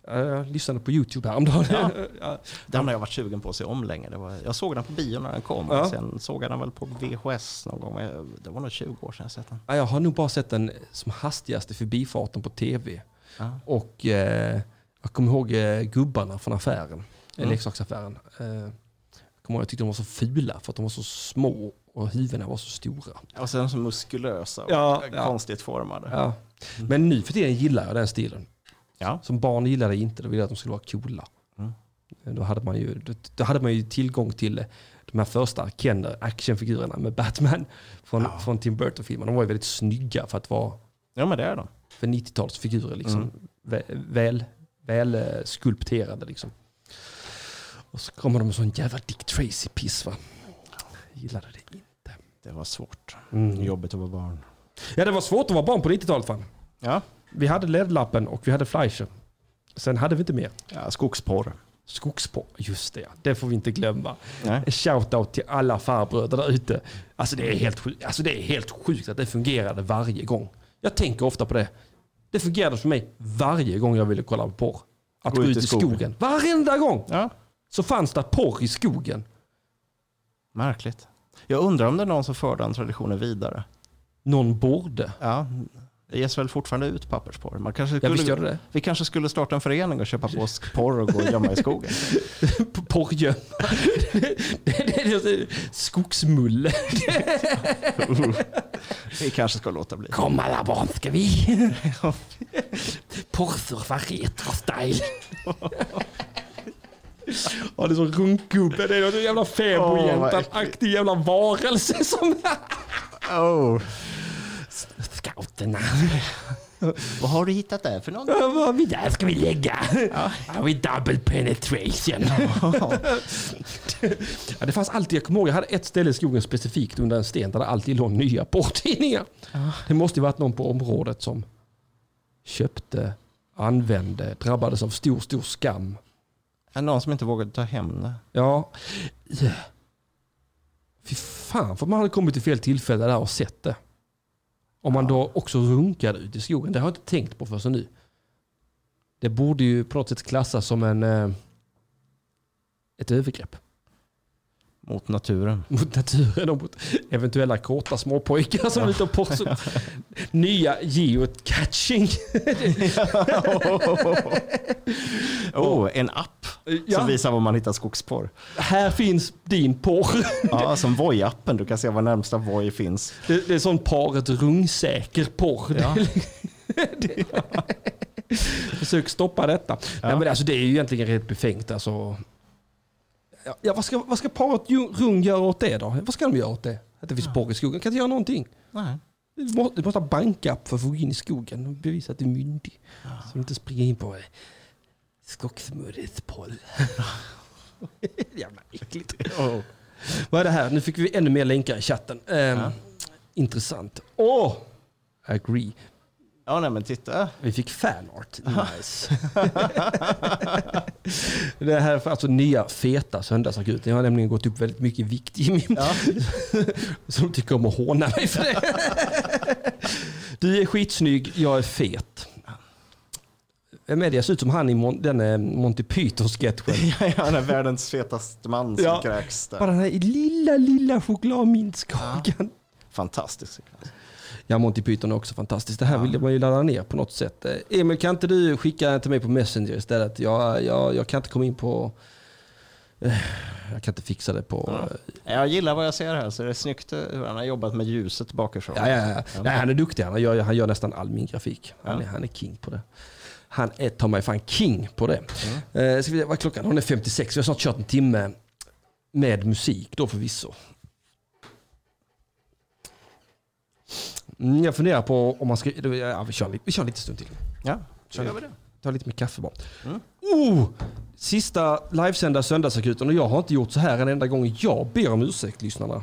Jag lyssnade på YouTube häromdagen. Ja. Ja. Den har jag varit sugen på att se om länge. Det var, jag såg den på bio när den kom. Ja. Sen såg jag den väl på VHS någon gång. Det var nog 20 år sedan jag sett den. Ja, Jag har nog bara sett den som hastigaste förbifarten på tv. Ja. Och eh, jag kommer ihåg eh, gubbarna från affären, Mm. leksaksaffären. Eh, jag kommer ihåg, jag tyckte de var så fula för att de var så små och huvudena var så stora. Och sen så muskulösa och Ja, ja. konstigt formade. Ja. Men nu för tiden gillar jag den stilen. Ja. Som barn gillade jag inte, då ville jag att de skulle vara coola. Mm. Då, hade man ju, då, då hade man ju tillgång till de här första Kenner actionfigurerna med Batman från, Ja. från Tim Burton-filmen. De var ju väldigt snygga för att vara ja, men det är de. för 90-talsfigurer. Liksom. Mm. Vä- Väl, väl eh, skulpterade liksom. Och så kommer de med sån jävla Dick Tracy-piss va. Jag gillade det inte. Det var svårt. Mm. Jobbigt att vara barn. Ja det var svårt att vara barn på 90-talet fan. Ja, Vi hade LED-lappen och vi hade Fleischer. Sen hade vi inte mer. ja skogsporr. Skogsporr, just det. Det får vi inte glömma. Nej. Shoutout till alla farbröder där ute. Alltså det, är helt sjukt. alltså det är helt sjukt att det fungerade varje gång. Jag tänker ofta på det. Det fungerade för mig varje gång jag ville kolla på porr. Att gå, ut i skogen. Varenda gång! Ja, Så fanns det porr i skogen. märkligt. Jag undrar om det är någon som för den traditionen vidare. Någon borde. Ja, det ges väl fortfarande ut pappersporr. Man kanske Ja, skulle, visst gör det det. Vi kanske skulle starta en förening och köpa på oss porr och gå och gömma i skogen. porrgömma. skogsmulle. Vi kanske ska låta bli. Kom alla barn ska vi. Porrsurfa retro-style. Ja, det är som runkgubbe. Det är någon jävla fäbodjäntan-aktig jävla varelse som... Oh. Scouterna. Vad har du hittat där för något? Ja, Vad vi där ska vi lägga? Ja. vi double penetration. ja, det fanns alltid, jag kommer ihåg, jag hade ett ställe i skogen specifikt under en sten där det alltid låg nya porrtidningar. Det måste ju varit någon på området som köpte, använde, drabbades av stor, stor skam. Det någon som inte vågade ta hem det? Ja, yeah. fy fan för man hade kommit till fel tillfälle där och sett det. Om man då också runkade ut i skogen. Det har jag inte tänkt på förrän nu. Det borde ju på något sätt klassas som en, eh, ett övergrepp Mot naturen. mot naturen och mot eventuella kåta småpojkar som är ute och porrsar. Nya geocaching. Oh, en app Ja. som visar var man hittar skogsporr. Här finns din porr. Ja, som Voi-appen. Du kan se var närmsta Voi finns. Det, det är sån paret rungsäker porr. Ja. Försök stoppa detta. Nej, men alltså, det är ju egentligen rätt befängt. Alltså. Ja, Ja, vad, ska, vad ska paret rung göra åt det då? Vad ska de göra åt det? Att det finns porr i skogen? Kan inte göra någonting. Nej. Du måste, du måste ha bankapp för att få gå in i skogen och bevisa att du är myndig. Så du inte springer in på eh, skogsmurret poll. Jävla äckligt. Oh. Vad är det här? Nu fick vi ännu mer länkar i chatten. Ehm, Ja. Intressant. Åh! Agree. Ja, nej men titta. Vi fick fanart. Nice. det här är alltså nya feta söndagsakuten. Jag har nämligen gått upp väldigt mycket i vikt i min... Ja. Så de tycker om att håna mig för det. Du är skitsnygg, jag är fet. Vem är det? Jag ser ut som han i Mon- den eh, Monty Python-sketchen. Ja, han är världens fetaste man som Ja. kräks där. Bara den här lilla, lilla chokladmintskakan. Fantastisk sekvens. Ja, Monty Python är också fantastiskt. Det här vill man ju ladda ner på något sätt. Eh, Emil, kan inte du skicka till mig på Messenger istället? Jag, jag, jag kan inte komma in på... eh, Jag kan inte fixa det på... Ja. Jag gillar vad jag ser här, så det är snyggt hur han har jobbat med ljuset bakifrån. Ja, ja, ja. Nej, han är duktig. Han gör, han gör nästan all min grafik. Han, är, han är king på det. Han är ta mig fan king på det. Eh, ska vi, vad är klockan? Hon är 56. Vi har snart kört en timme med musik då förvisso. Mm, jag funderar på om man ska... Ja, vi, kör, lite- vi kör en liten stund till. Ja, gör vi det. Ta lite mer kaffe bara. Oh! Sista livesända söndagsakuten och jag har inte gjort så här en enda gång. Jag ber om ursäkt lyssnarna.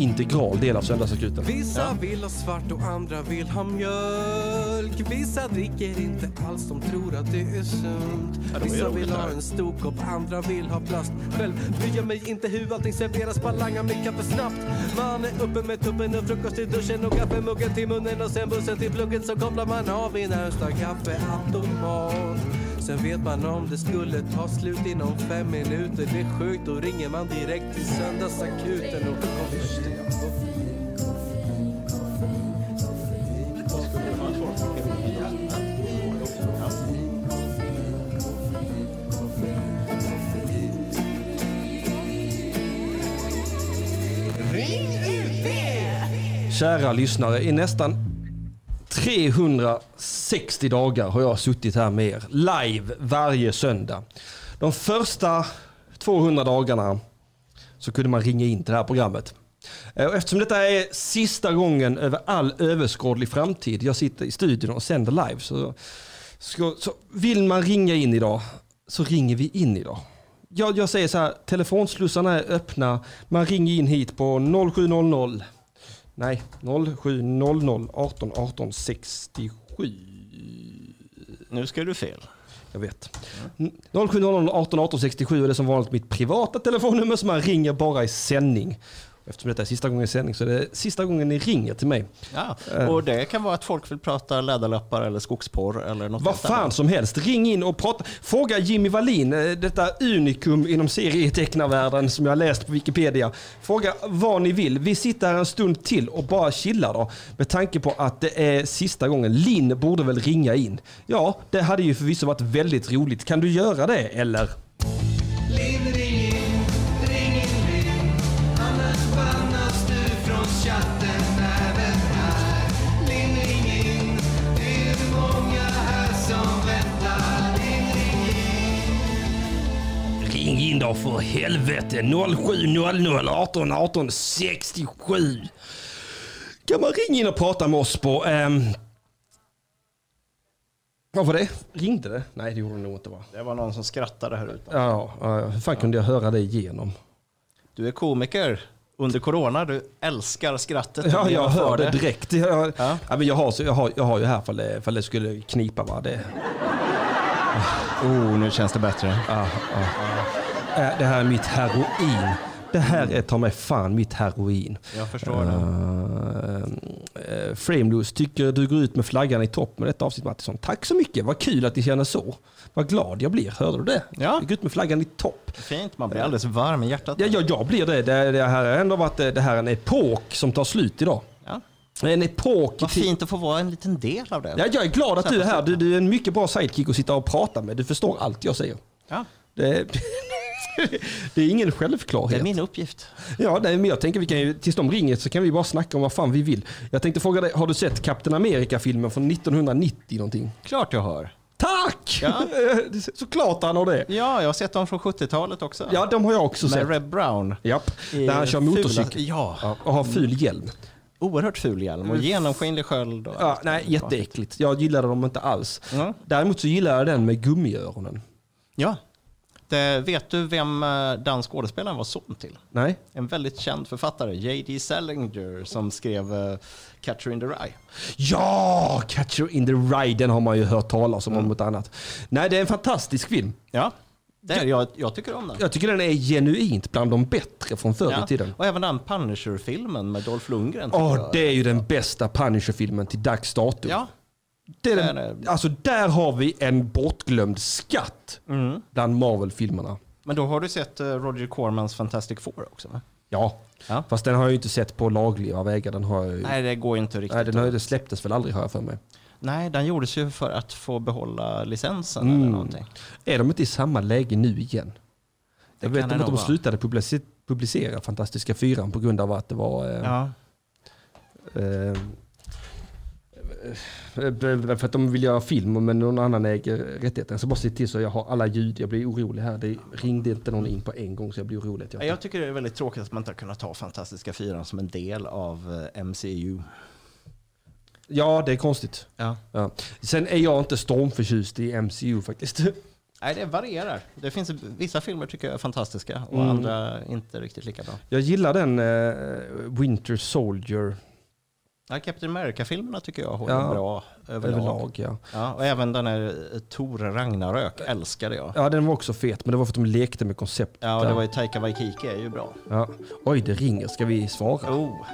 Integral del av söndagsakuten. Vissa vill ha svart och andra vill ha mjölk. Vissa dricker inte alls, de tror att det är sunt. Vissa vill ha en stor kopp, andra vill ha plast. Själv bryr jag mig inte hur allting serveras, bara langar mitt kaffe snabbt. Man är uppe med tuppen och frukost i duschen och kaffemuggen till munnen och sen bussen till plugget. Så kopplar man av i närmsta kaffeautomat Sen vet man om det skulle ta slut inom fem minuter. Det är sjukt, då ringer man direkt till söndagsakuten och Kära lyssnare, i nästan 360 dagar har jag suttit här med er live varje söndag. De första 200 dagarna så kunde man ringa in till det här programmet. Eh, eftersom detta är sista gången över all överskådlig framtid jag sitter i studion och sänder live så, så, så vill man ringa in idag så ringer vi in idag. Jag, jag säger så här, telefonslussarna är öppna. Man ringer in hit på 0700 Nej, 0700 18 18 67. Nu ska du fel. Jag vet. 0700 18 18 67 är det som vanligt mitt privata telefonnummer som man ringer bara i sändning. Eftersom detta är sista gången i sändning så är det sista gången ni ringer till mig. Ja, och det kan vara att folk vill prata läderlappar eller skogsporr eller något Vad fan annat. som helst, ring in och prata. Fråga Jimmy Wallin, eh, detta unikum inom serietecknarvärlden som jag har läst på Wikipedia. Fråga vad ni vill. Vi sitter här en stund till och bara chillar då. Med tanke på att det är sista gången. Linn borde väl ringa in? Ja, det hade ju förvisso varit väldigt roligt. Kan du göra det eller? In då för helvete. 0700 18 18 67. Kan man ringa in och prata med oss på... ehm, Vad var det? Ringde det? Nej, det gjorde det nog inte va? Det var någon som skrattade här ute. Ja, ja, hur fan kunde jag höra det igenom? Du är komiker under corona, du älskar skrattet. Ja, jag för hör det direkt. Jag, Ja. ja. men jag, har, jag, har, jag har ju här fall det, fall det skulle knipa va. Det, Oh, nu känns det bättre. ja, ja. Äh, det här är mitt heroin. Det här är ta mig fan mitt heroin. Jag förstår det. Uh, uh, Frameless tycker du går ut med flaggan i topp med detta avsnitt Mattisson. Tack så mycket, vad kul att ni känner så. Vad glad jag blir, hörde du det? Ja. Du går ut med flaggan i topp. Fint, man blir alldeles varm i hjärtat. Ja, ja, jag blir det. Det, det här har ändå varit det här är en epok som tar slut idag. Ja. En epok. Vad fint att få vara en liten del av det. Ja, jag är glad att du är här. Du, du är en mycket bra sidekick att sitta och prata med. Du förstår allt jag säger. Ja, Det, det är ingen det självklarhet. är min uppgift. Ja, nej, men jag tänker vi kan ju, tills de ringer så kan vi bara snacka om vad fan vi vill. Jag tänkte fråga dig, har du sett Captain America-filmen från 1990 någonting? Klart jag har. Tack! Ja. Såklart han har det. Ja, jag har sett dem från 70-talet också. Ja, de har jag också Med sett. Reb Brown. Japp, där han kör motorcykel. Ja. Ja, och har ful hjälm. Oerhört ful hjälm och genomskinlig sköld. Och Ja, nej, jätteäckligt. Jag gillade dem inte alls. Ja. Däremot så gillar jag den med gummiöronen. Ja. Det, vet du vem eh, den skådespelaren var son till? Nej? En väldigt känd författare, J.D. Salinger, som skrev uh, Catcher in the Rye. Ja! Catcher in the Rye, den har man ju hört talas om, om något annat. Nej, det är en fantastisk film. Ja, det är, jag, jag tycker om den. Jag tycker den är genuint bland de bättre från förr i tiden. Och även den Punisher-filmen med Dolph Lundgren. Åh, jag. det är ju den bästa Punisher-filmen till dags dato. Ja, det är den. Alltså där har vi en bortglömd skatt Mm. bland Marvel-filmerna. men då har du sett eh, Roger Cormans Fantastic Four också va? Ja. Ja. fast den har jag ju inte sett på lagliga vägar. Den har ju... Nej, det går ju inte riktigt. Nej, den har, det släpptes väl aldrig har jag för mig. Nej, den gjordes ju för att få behålla licensen Mm. eller någonting. Är de inte i samma läge nu igen? Det jag vet inte att nog de slutade publicera, Fantastiska Fyran på grund av att det var... Eh, Ja. eh, eh, för att de vill göra film men någon annan äger rättigheten. Så bara se till så jag har alla ljud. Jag blir orolig här. Det ringde inte någon in på en gång så jag blir orolig. Jag, Jag tycker det är väldigt tråkigt att man inte har kunnat ta Fantastiska Fyran som en del av eh, MCU. Ja, det är konstigt. Ja. Ja. Sen är jag inte stormförtjust i MCU faktiskt. Nej, det varierar. Det finns vissa filmer tycker jag är fantastiska och Mm. andra inte riktigt lika bra. Jag gillar den eh, Winter Soldier Ja, Captain America-filmerna tycker jag håller Ja, bra överlag. överlag. Ja. Ja, och även den här eh, Tor Ragnarök älskade jag. ja, den var också fet men det var för att de lekte med koncept. Ja, och det var ju Taika Waititi är ju bra. Ja. Oj, det ringer. Ska vi svara? Oh,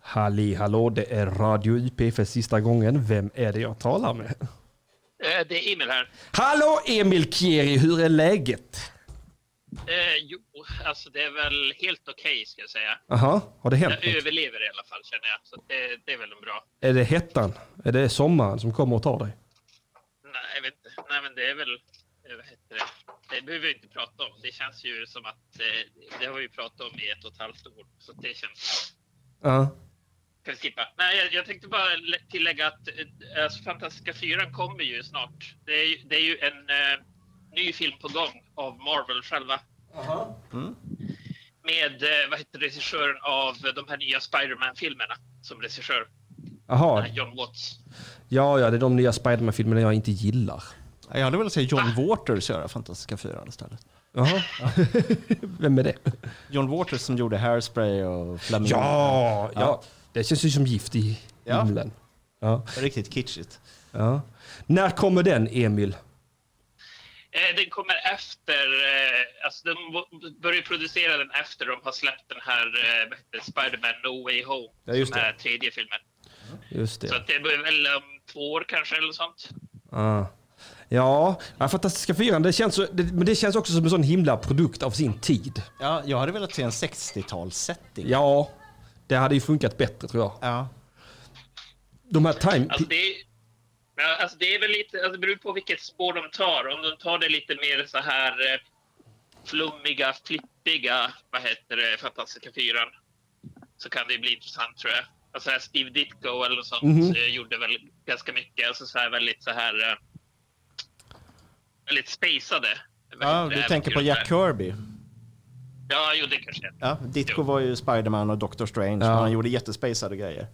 Halli hallå, det är Radio IP för sista gången. Vem är det jag talar med? Eh, Det är Emil här. Hallå Emil Kieri, hur är läget? Eh, jo, alltså det är väl helt okej ska jag säga. Aha, har det hänt Jag något? överlever i alla fall känner jag. Så det, det är väl bra. Är det hettan? Är det sommaren som kommer och tar dig? Nej, jag vet inte. Nej, men det är väl... eh, Vad heter det? Det behöver vi inte prata om. Det känns ju som att... Eh, det har vi pratat om i ett och ett halvt år. Så det känns... Ja. Kan vi skippa? Nej, jag, jag tänkte bara lä- tillägga att eh, alltså, Fantastiska fyran kommer ju snart. Det är, ju- det är ju en eh, ny film på gång av Marvel själva. Med, eh, vad heter regissören av de här nya Spider-Man-filmerna som regissör. Jaha, John Watts. ja, ja, det är de nya Spiderman-filmerna jag inte gillar. jag hade velat se John Waters göra Fantastiska Fyran istället. Jaha. Vem är det? John Waters som gjorde Hairspray och Flamingo. Ja, ja. Det känns ju som gift i Ja. himlen. Ja. Riktigt kitschigt. Ja. När kommer den, Emil? Eh, den kommer efter, eh, alltså de börjar producera den efter de har släppt den här eh, Spider-Man No Way Home. Ja, just som det. är tredje filmen. Just Så det. att det blir väl om två år kanske eller sånt. Ah. Ja, ja, Fantastiska Fyran, det känns, så, det, men det känns också som en sån himla produkt av sin tid. Ja, jag hade velat se en 60-talssetting. Ja, det hade ju funkat bättre tror jag. Ja. De här time... Alltså det, är- ja, alltså det är väl lite, alltså det beror på vilket spår de tar. Om de tar det lite mer så här eh, flummiga, flippiga, vad heter det, Fantastiska Fyran, så kan det bli intressant tror jag. Alltså här Steve Ditko eller något sånt Mhm. eh, gjorde väl ganska mycket. Alltså så här väldigt så här... Eh, väldigt spacade. ja, du det, tänker på Jack. Kirby. Ja, jo det kanske är. Ja, Ditko var ju Spiderman och Doctor Strange. Ja. men Han gjorde jättespacade grejer.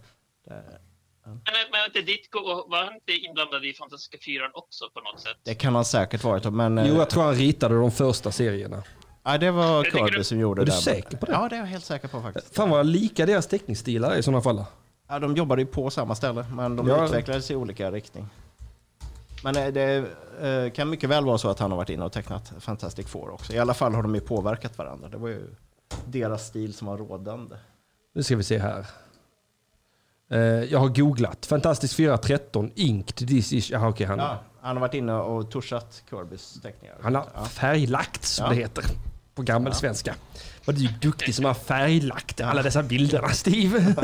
Men, men inte Ditko, var han inte inblandad i Fantastiska Fyran också på något sätt? Det kan han säkert varit. Men eh, Jo, jag tror han ritade de första serierna. ja, det var Kirby som gjorde Är du det. säker på det? Ja, det är jag helt säker på faktiskt. Fan vad lika deras teckningsstilar är i sådana fall. Ja, de jobbade ju på samma ställe, men de Ja. utvecklades i olika riktning. Men eh, det eh, kan mycket väl vara så att han har varit inne och tecknat Fantastic Four också. I alla fall har de ju påverkat varandra. Det var ju deras stil som var rådande. Nu ska vi se här. Eh, jag har googlat. Fantastisk 413 Inked. This is... Aha, okej, han, Ja, han har varit inne och tuschat Kirbys teckningar. han har ja. färglagt, som Ja. det heter. På gammelsvenska. Vad du är duktig som har färglagt alla dessa bilderna, Steve.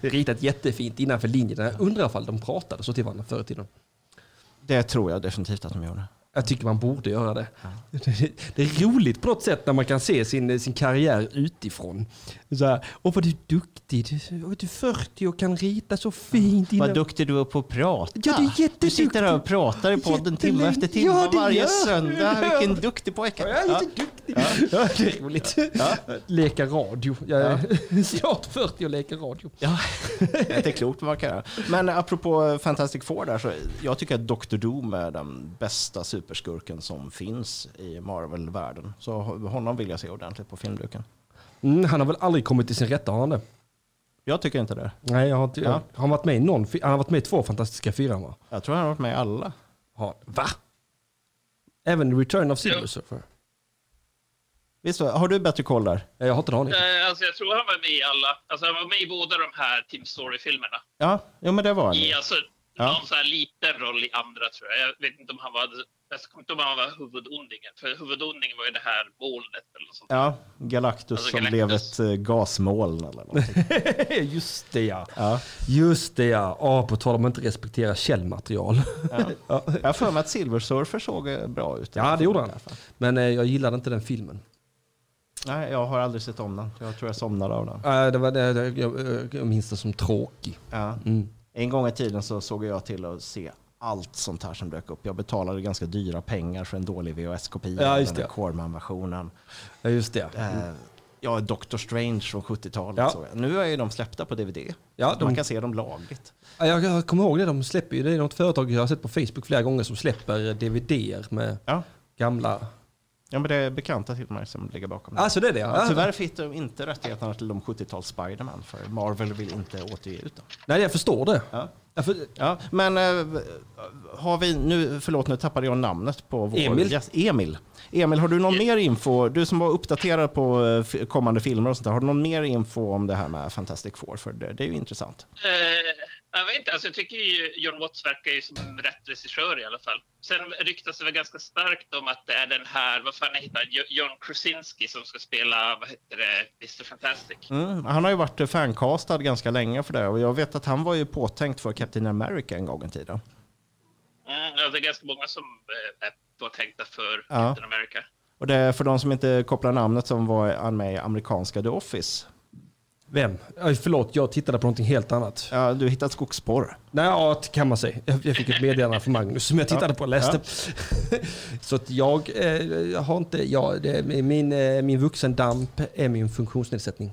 Ritat jättefint innanför linjerna. Jag undrar ifall de pratade så till varandra förr i tiden. Det tror jag definitivt att de gjorde. Jag tycker man borde göra det. Det är roligt på något sätt när man kan se sin, sin karriär utifrån. Så här, Åh vad du är duktig, du du är 40 och kan rita så fint. Vad innan- duktig du är på att prata. Ja, du är jätteduktig. Du sitter här och pratar i podden timme efter timme Ja, varje gör söndag. Vilken duktig pojke. Jag är Ja. jätteduktig. Ja. det är roligt. Leka radio. Jag är snart 40 och leker radio. Ja, det är inte klokt vad man kan göra. Men apropå Fantastic Four där, så jag tycker att Dr. Doom är den bästa superskurken som finns i Marvel-världen. Så honom vill jag se ordentligt på filmduken. Mm, han har väl aldrig kommit till sin rätta, har han det? Jag tycker inte det. Nej, jag har inte... Ja. Har han varit med i någon? Han har varit med i två Fantastiska Fyran, va? Jag tror han har varit med i alla. Har, va? Även Return of Silver Ja. Surfer? Visst, har du bättre koll där? Jag har inte en aning. Eh, Alltså jag tror han var med i alla. Alltså han var med i båda de här Team Story-filmerna. Ja, jo, men det var han. I alltså Ja. någon så här liten roll i andra tror jag. Jag vet inte om han var, jag kommer inte ihåg om han var huvudondingen. För huvudondingen var ju det här molnet eller något sånt. Ja, Galactus Alltså, som Galactus. blev ett eh, gasmoln eller någonting. Just det ja. Ja. Just det ja. Oh, på tal om att inte respektera källmaterial. Ja. Jag har för mig att Silver Surfer såg eh, bra ut. Ja, det gjorde han. Men eh, jag gillade inte den filmen. Nej, jag har aldrig sett om den. Jag tror jag somnade av den. Uh, det var det, det, jag, jag- jag minns det som tråkig. Ja. Mm. En gång i tiden så såg jag till att se allt sånt här som dök upp. Jag betalade ganska dyra pengar för en dålig VHS-kopia Ja, av den det. Corman-versionen. Ja, just det. Eh, ja, Doctor Strange från 70-talet. Ja. Nu är ju de släppta på DVD. Ja, de- Man kan se dem lagligt. Ja, Jag, kommer ihåg det, de släpper ju, det är något företag jag har sett på Facebook flera gånger som släpper DVD-er med Ja. gamla... ja, men det är bekanta till mig som ligger bakom det. Alltså det är det ja. tyvärr fick de inte rättigheterna till de 70-tals Spiderman för Marvel vill inte återge ut dem. Nej jag förstår det. Ja. Ja, för, Ja, men eh, har vi nu, förlåt nu tappade jag namnet på vår Emil. gäst. Emil. Emil, har du någon mer info? Du som var uppdaterad på eh, kommande filmer och sånt där, har du någon mer info om det här med Fantastic Four? För det, det är ju intressant. Eh, jag vet inte, alltså jag tycker ju John Watts verkar ju som rätt regissör i alla fall. Sen ryktas det väl ganska starkt om att det är den här, vad fan heter han, Jo- John Krasinski som ska spela, vad heter det, Mr Fantastic. Mm, han har ju varit eh, fancastad ganska länge för det och jag vet att han var ju påtänkt för Captain America en gång i tiden. Mm, ja, det är ganska många som eh, är påtänkta för Ja. Captain America. Och det är för de som inte kopplar namnet som var han med i amerikanska The Office. Vem? Aj, förlåt, jag tittade på någonting helt annat. Ja, du hittat skogsporr. Nej, ja, det kan man säga. Jag jag fick ett meddelande från Magnus som jag tittade på och läste. Så att jag eh, jag har inte, ja, det, min, eh, min vuxendamp är min funktionsnedsättning.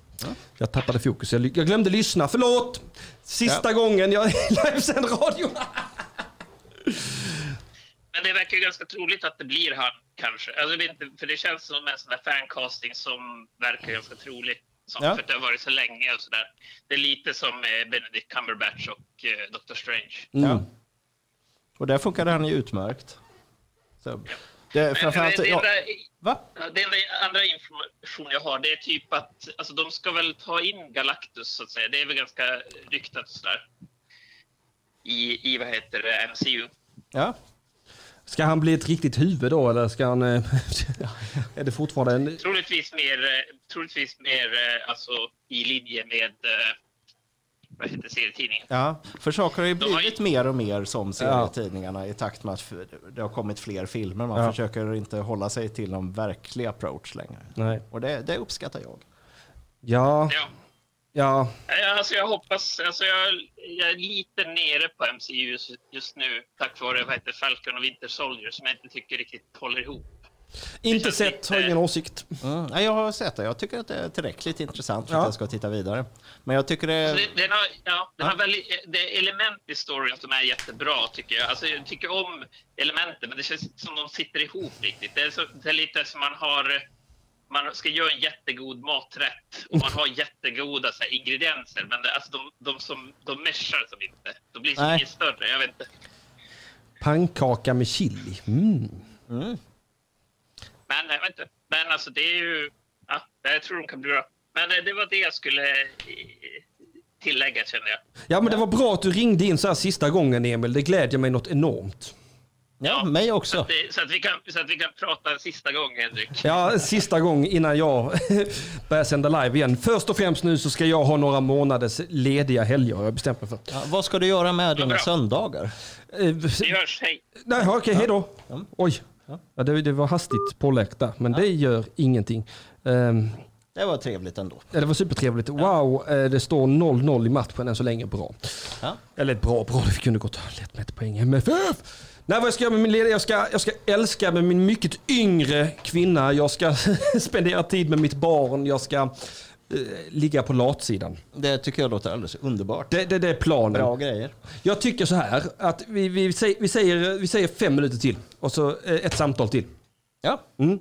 Jag tappade fokus, jag, jag glömde lyssna, förlåt! Sista gången jag livesänder radio. Men det verkar ju ganska troligt att det blir han kanske. Alltså, jag för det känns som en sån där fancasting som verkar ganska trolig. Som, Ja. För att det har varit så länge och sådär. Det är lite som eh, Benedict Cumberbatch och eh, Doctor Strange. Mm. Ja. Och där funkade han ju utmärkt. Så, det, framförallt, det, ja, enda, ja, det enda andra information jag har det är typ att alltså, de ska väl ta in Galactus så att säga. Det är väl ganska ryktat och sådär. I, I vad heter det, MCU. Ja. Ska han bli ett riktigt huvud då eller ska han... eh, är det fortfarande en... Troligtvis mer, eh, troligtvis mer eh, alltså, i linje med vad heter serietidningen. Ja, för saker har ju har blivit ju- mer och mer som serietidningarna i takt med att det har kommit fler filmer. Man Ja. försöker inte hålla sig till någon verklig approach längre. Nej. Och det, det uppskattar jag. Ja, Ja. Ja. Alltså jag hoppas, alltså jag, jag är lite nere på MCU just, just nu tack vare vad heter Falcon och Winter Soldier som jag inte tycker riktigt håller ihop. Inte sett, lite- har ingen åsikt. Mm. Ja, jag har sett det. Jag tycker att det är tillräckligt intressant för Ja. att jag ska titta vidare. Men jag tycker det... Alltså det, den har, ja, den Ja. har väldigt, det är element i storyn som är jättebra tycker jag. Alltså jag tycker om elementen men det känns inte som de sitter ihop riktigt. Det är, så, det är lite som man har man ska göra en jättegod maträtt och man har jättegoda så här, ingredienser men det, alltså, de, de, som, de meshar som inte. De blir så Nej. mycket större. Jag vet inte. Pannkaka med chili. Mm. Men jag vet inte. Men alltså det är ju... Ja, jag tror de kan bli bra. Men eh, det var det jag skulle eh, tillägga känner jag. Ja men det var bra att du ringde in så här sista gången Emil. Det glädjer mig något enormt. Ja, mig Så också. att, det, så, att vi kan, så att vi kan prata en sista gång Henrik. Ja, sista gång innan jag börjar sända live igen. Först och främst nu så ska jag ha några månaders lediga helger har jag bestämt mig för. Ja, vad ska du göra med dina söndagar? Eh, Vi hörs, hej! Nej, okej, hej då. Oj, ja, det, det var hastigt påläckt där, men det gör ingenting. Ehm, Det var trevligt ändå. ja, det var supertrevligt. Wow, eh, det står 0-0 i matchen än så länge. Bra. Ja. Eller bra, bra. Det kunde gått lätt med ett poäng. MFF! Nej, vad jag ska göra med min lediga? Jag ska, jag ska älska med min mycket yngre kvinna. Jag ska spendera tid med mitt barn. Jag ska eh, ligga på latsidan. Det tycker jag låter alldeles underbart. Det, det, det är planen. Bra grejer. Jag tycker så här att vi, vi, säger, vi, säger, vi säger fem minuter till och så eh, ett samtal till. Ja, Mm.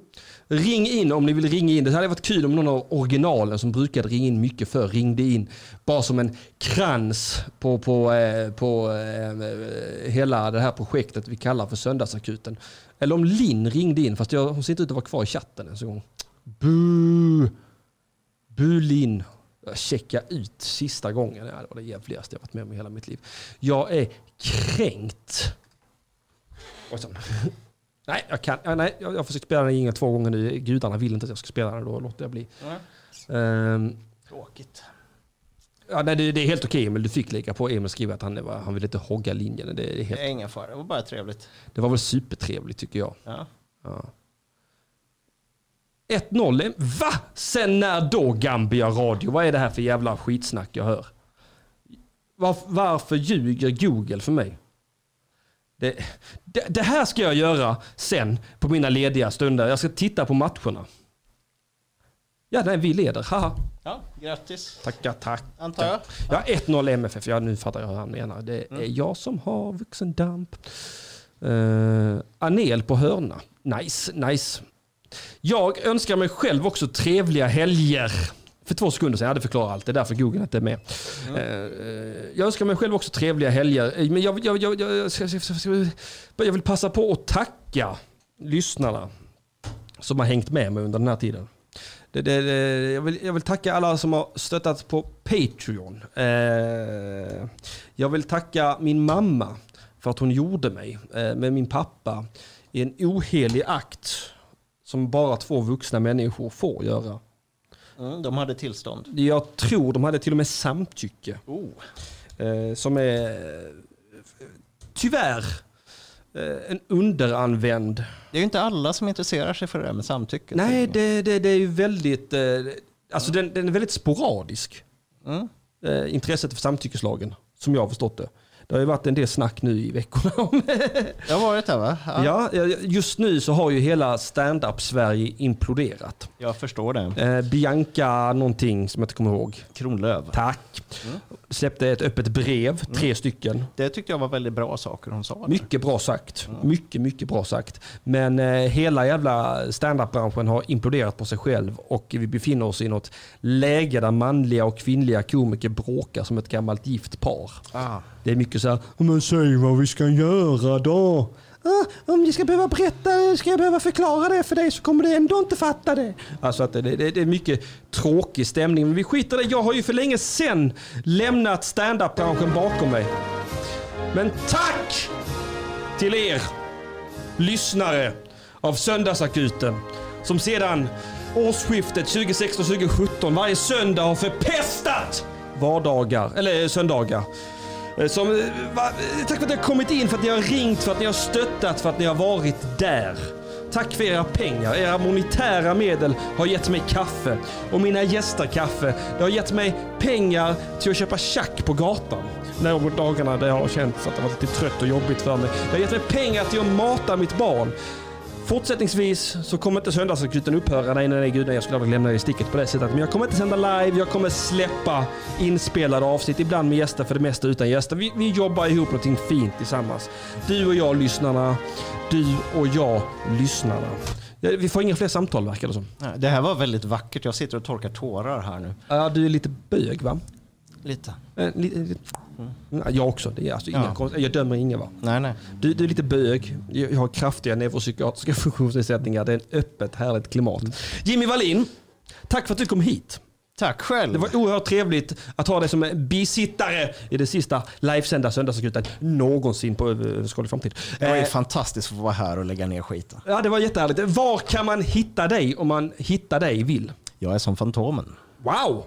Ring in om ni vill ringa in. Det hade varit kul om någon av originalen som brukade ringa in mycket för ringde in. Bara som en krans på, på, eh, på eh, hela det här projektet vi kallar för Söndagsakuten. Eller om Linn ringde in, fast jag, hon ser inte ut att vara kvar i chatten ens en gång. Bu! Bu Linn. Checka ut sista gången. Ja, det var det jävligaste jag varit med om i hela mitt liv. Jag är kränkt. Och så. Nej, jag kan. Ja, nej, jag jag har försökt spela den ingen två gånger nu. Gudarna vill inte att jag ska spela den. Då låter jag bli. Ehm, tråkigt. ja, nej, det, det är helt okej Emil. Du fick lägga på. Emil skriver att han, han vill inte hogga linjen. Det, är Det helt, är ingen fara, det var bara trevligt. det var väl supertrevligt tycker jag. Ja. Ja. 1-0. Va? Sen när då Gambia Radio? Vad är det här för jävla skitsnack jag hör? Var, varför ljuger Google för mig? Det, det, det här ska jag göra sen på mina lediga stunder. Jag ska titta på matcherna. Ja, nej, vi leder. Haha. ja, grattis. Tackar, tack. Antar jag. Ja, 1-0 MFF. Ja, nu fattar jag vad han menar. Det är jag som har vuxendamp. Uh, Anel på hörna. Nice, nice. Jag önskar mig själv också trevliga helger. För två sekunder sedan, jag hade förklarat allt. Det är därför Google inte är med. Eh, jag önskar mig själv också trevliga helger. Eh, Men jag, jag, jag, jag vill passa på att tacka lyssnarna som har hängt med mig under den här tiden. Det, det, det, jag, vill, jag vill tacka alla som har stöttat på Patreon. Eh, jag vill tacka min mamma för att hon gjorde mig eh, med min pappa i en ohelig akt som bara två vuxna människor får göra. Mm, de hade tillstånd. Jag tror de hade till och med samtycke. Oh. Eh, som är eh, tyvärr eh, en underanvänd Det är ju inte alla som intresserar sig för det där med samtycke. Nej, det, det, det är ju väldigt... Alltså den, den är väldigt sporadisk. Mm. Intresset för samtyckeslagen, som jag har förstått det. Det har ju varit en del snack nu i veckorna om... Det har varit det va? ja, just nu så har ju hela stand-up-Sverige imploderat. Jag förstår det. Eh, Bianca någonting som jag inte kommer ihåg. Kronlöv. Tack. Släppte ett öppet brev, tre stycken. Det tyckte jag var väldigt bra saker hon sa. där. Mycket bra sagt. Mycket, mycket bra sagt. Men eh, hela jävla standup-branschen har imploderat på sig själv och vi befinner oss i något läge där manliga och kvinnliga komiker bråkar som ett gammalt gift par. Ah. Det är mycket så här, men säg vad vi ska göra då. "Ah, om jag ska behöva berätta, ska jag behöva förklara det för dig så kommer du ändå inte fatta det. Alltså att det, det, det är mycket tråkig stämning. Men vi skiter i det. Jag har ju för länge sedan lämnat standup-branschen bakom mig. Men tack till er lyssnare av Söndagsakuten som sedan årsskiftet 2016-2017 varje söndag har förpestat vardagar, eller söndagar. Eh, som, eh, va, tack för att ni har kommit in, för att ni har ringt, för att ni har stöttat, för att ni har varit där. Tack för era pengar. Era monetära medel har gett mig kaffe. Och mina gäster kaffe. Det har gett mig pengar till att köpa tjack på gatan. Något dagarna där jag har känt att det varit lite trött och jobbigt för mig. Det har gett mig pengar till att mata mitt barn. Fortsättningsvis så kommer inte söndagsakuten upphöra. Nej, nej, nej, gud nej, jag skulle aldrig lämna er i sticket på det sättet. Men jag kommer inte sända live, jag kommer släppa inspelade avsnitt, ibland med gäster, för det mesta utan gäster. Vi, vi jobbar ihop någonting fint tillsammans. Du och jag, lyssnarna. Du och jag, lyssnarna. Vi får inga fler samtal verkar det som. Det här var väldigt vackert. Jag sitter och torkar tårar här nu. Ja, du är lite bög va? Lite. Eh, li- Ja, jag också. Det är alltså inga Ja. konst- Jag dömer ingen va? Nej, nej. Du, du är lite bög. Jag jag har kraftiga neuropsykiatriska funktionsnedsättningar. Det är ett öppet, härligt klimat. Jimmy Wallin, tack för att du kom hit. Tack själv. Det var oerhört trevligt att ha dig som bisittare i det sista livesända söndagsakuten någonsin på överskådlig framtid. Det var ju Eh, fantastiskt att få vara här och lägga ner skiten. Ja, det var jättehärligt. Var kan man hitta dig om man hittar dig vill? Jag är som Fantomen. Wow!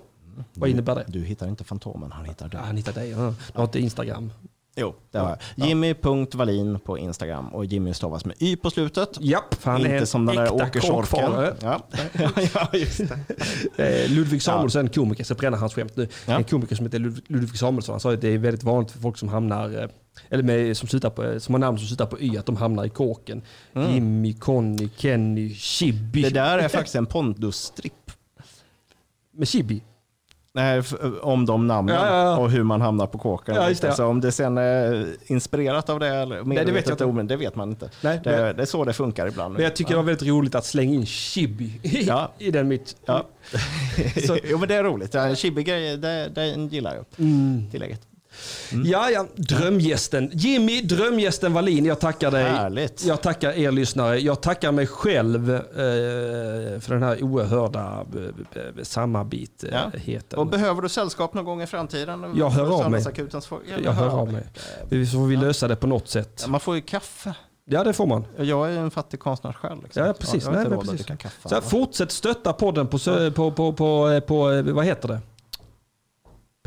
Vad innebär det? Du hittar inte Fantomen, han hittar dig. Ja, han hittar dig. Ja. Du har inte Instagram. Jo, det har jag. Jimmy.Wallin på Instagram och Jimmy stavas med Y på slutet. Japp, för han är inte en som den där åkersorken. Ja. ja, just det. Eh, Ludvig Samuelsson, komiker, ska bränna hans skämt nu. Ja. En komiker som heter Lud- Ludvig Samuelsson, han sa att det är väldigt vanligt för folk som hamnar, eh, eller med, som, slutar på, som har namn som slutar på Y, att de hamnar i kåken. Jimmy, Conny, Kenny, Chibi. Det där är faktiskt en Pondus-stripp. Med Chibi? Nej, om de namnen Ja, ja, och hur man hamnar på kåken. Ja, det. Alltså, om det sen är inspirerat av det eller medvetet det vet jag inte. det vet man inte. Nej, det, men- det är så det funkar ibland. Men jag tycker det var väldigt roligt att slänga in Chibi i, i den mitt. Ja. Jo men det är roligt. Ja, En chibi-grej, det, det gillar jag. Mm. Tillägget. Ja, ja, drömgästen. Jimmy, drömgästen Wallin, jag tackar dig. Härligt. Jag tackar er lyssnare. Jag tackar mig själv eh, för den här oerhörda eh, eh, samarbetet. Och behöver du sällskap någon gång i framtiden? Jag hör av mig. Söndagsakutens folk- Ja, Jag hör av mig. Vi får vi lösa det på något sätt. Ja, man får ju kaffe. Ja, det får man. Jag är en fattig konstnär själv. Liksom. Ja, precis. Jag Nej, precis. kaffe. Så här, fortsätt stötta podden på, på, på, på, eh, på, eh, vad heter det?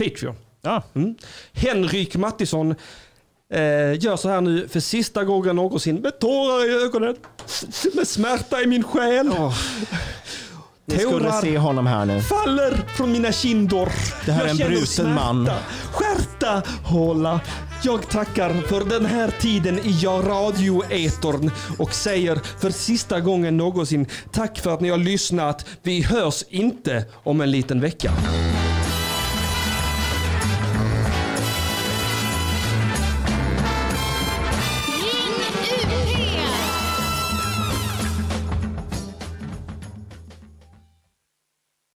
Patreon. Ja. Mm. Henrik Mattisson eh, gör så här nu för sista gången någonsin med tårar i ögonen. Med smärta i min själ. Ni skulle se honom här nu. faller från mina kindor. Det här är en bruten smärta. man. Skärta hålla. Jag tackar för den här tiden i ja radioetorn och säger för sista gången någonsin tack för att ni har lyssnat. Vi hörs inte om en liten vecka.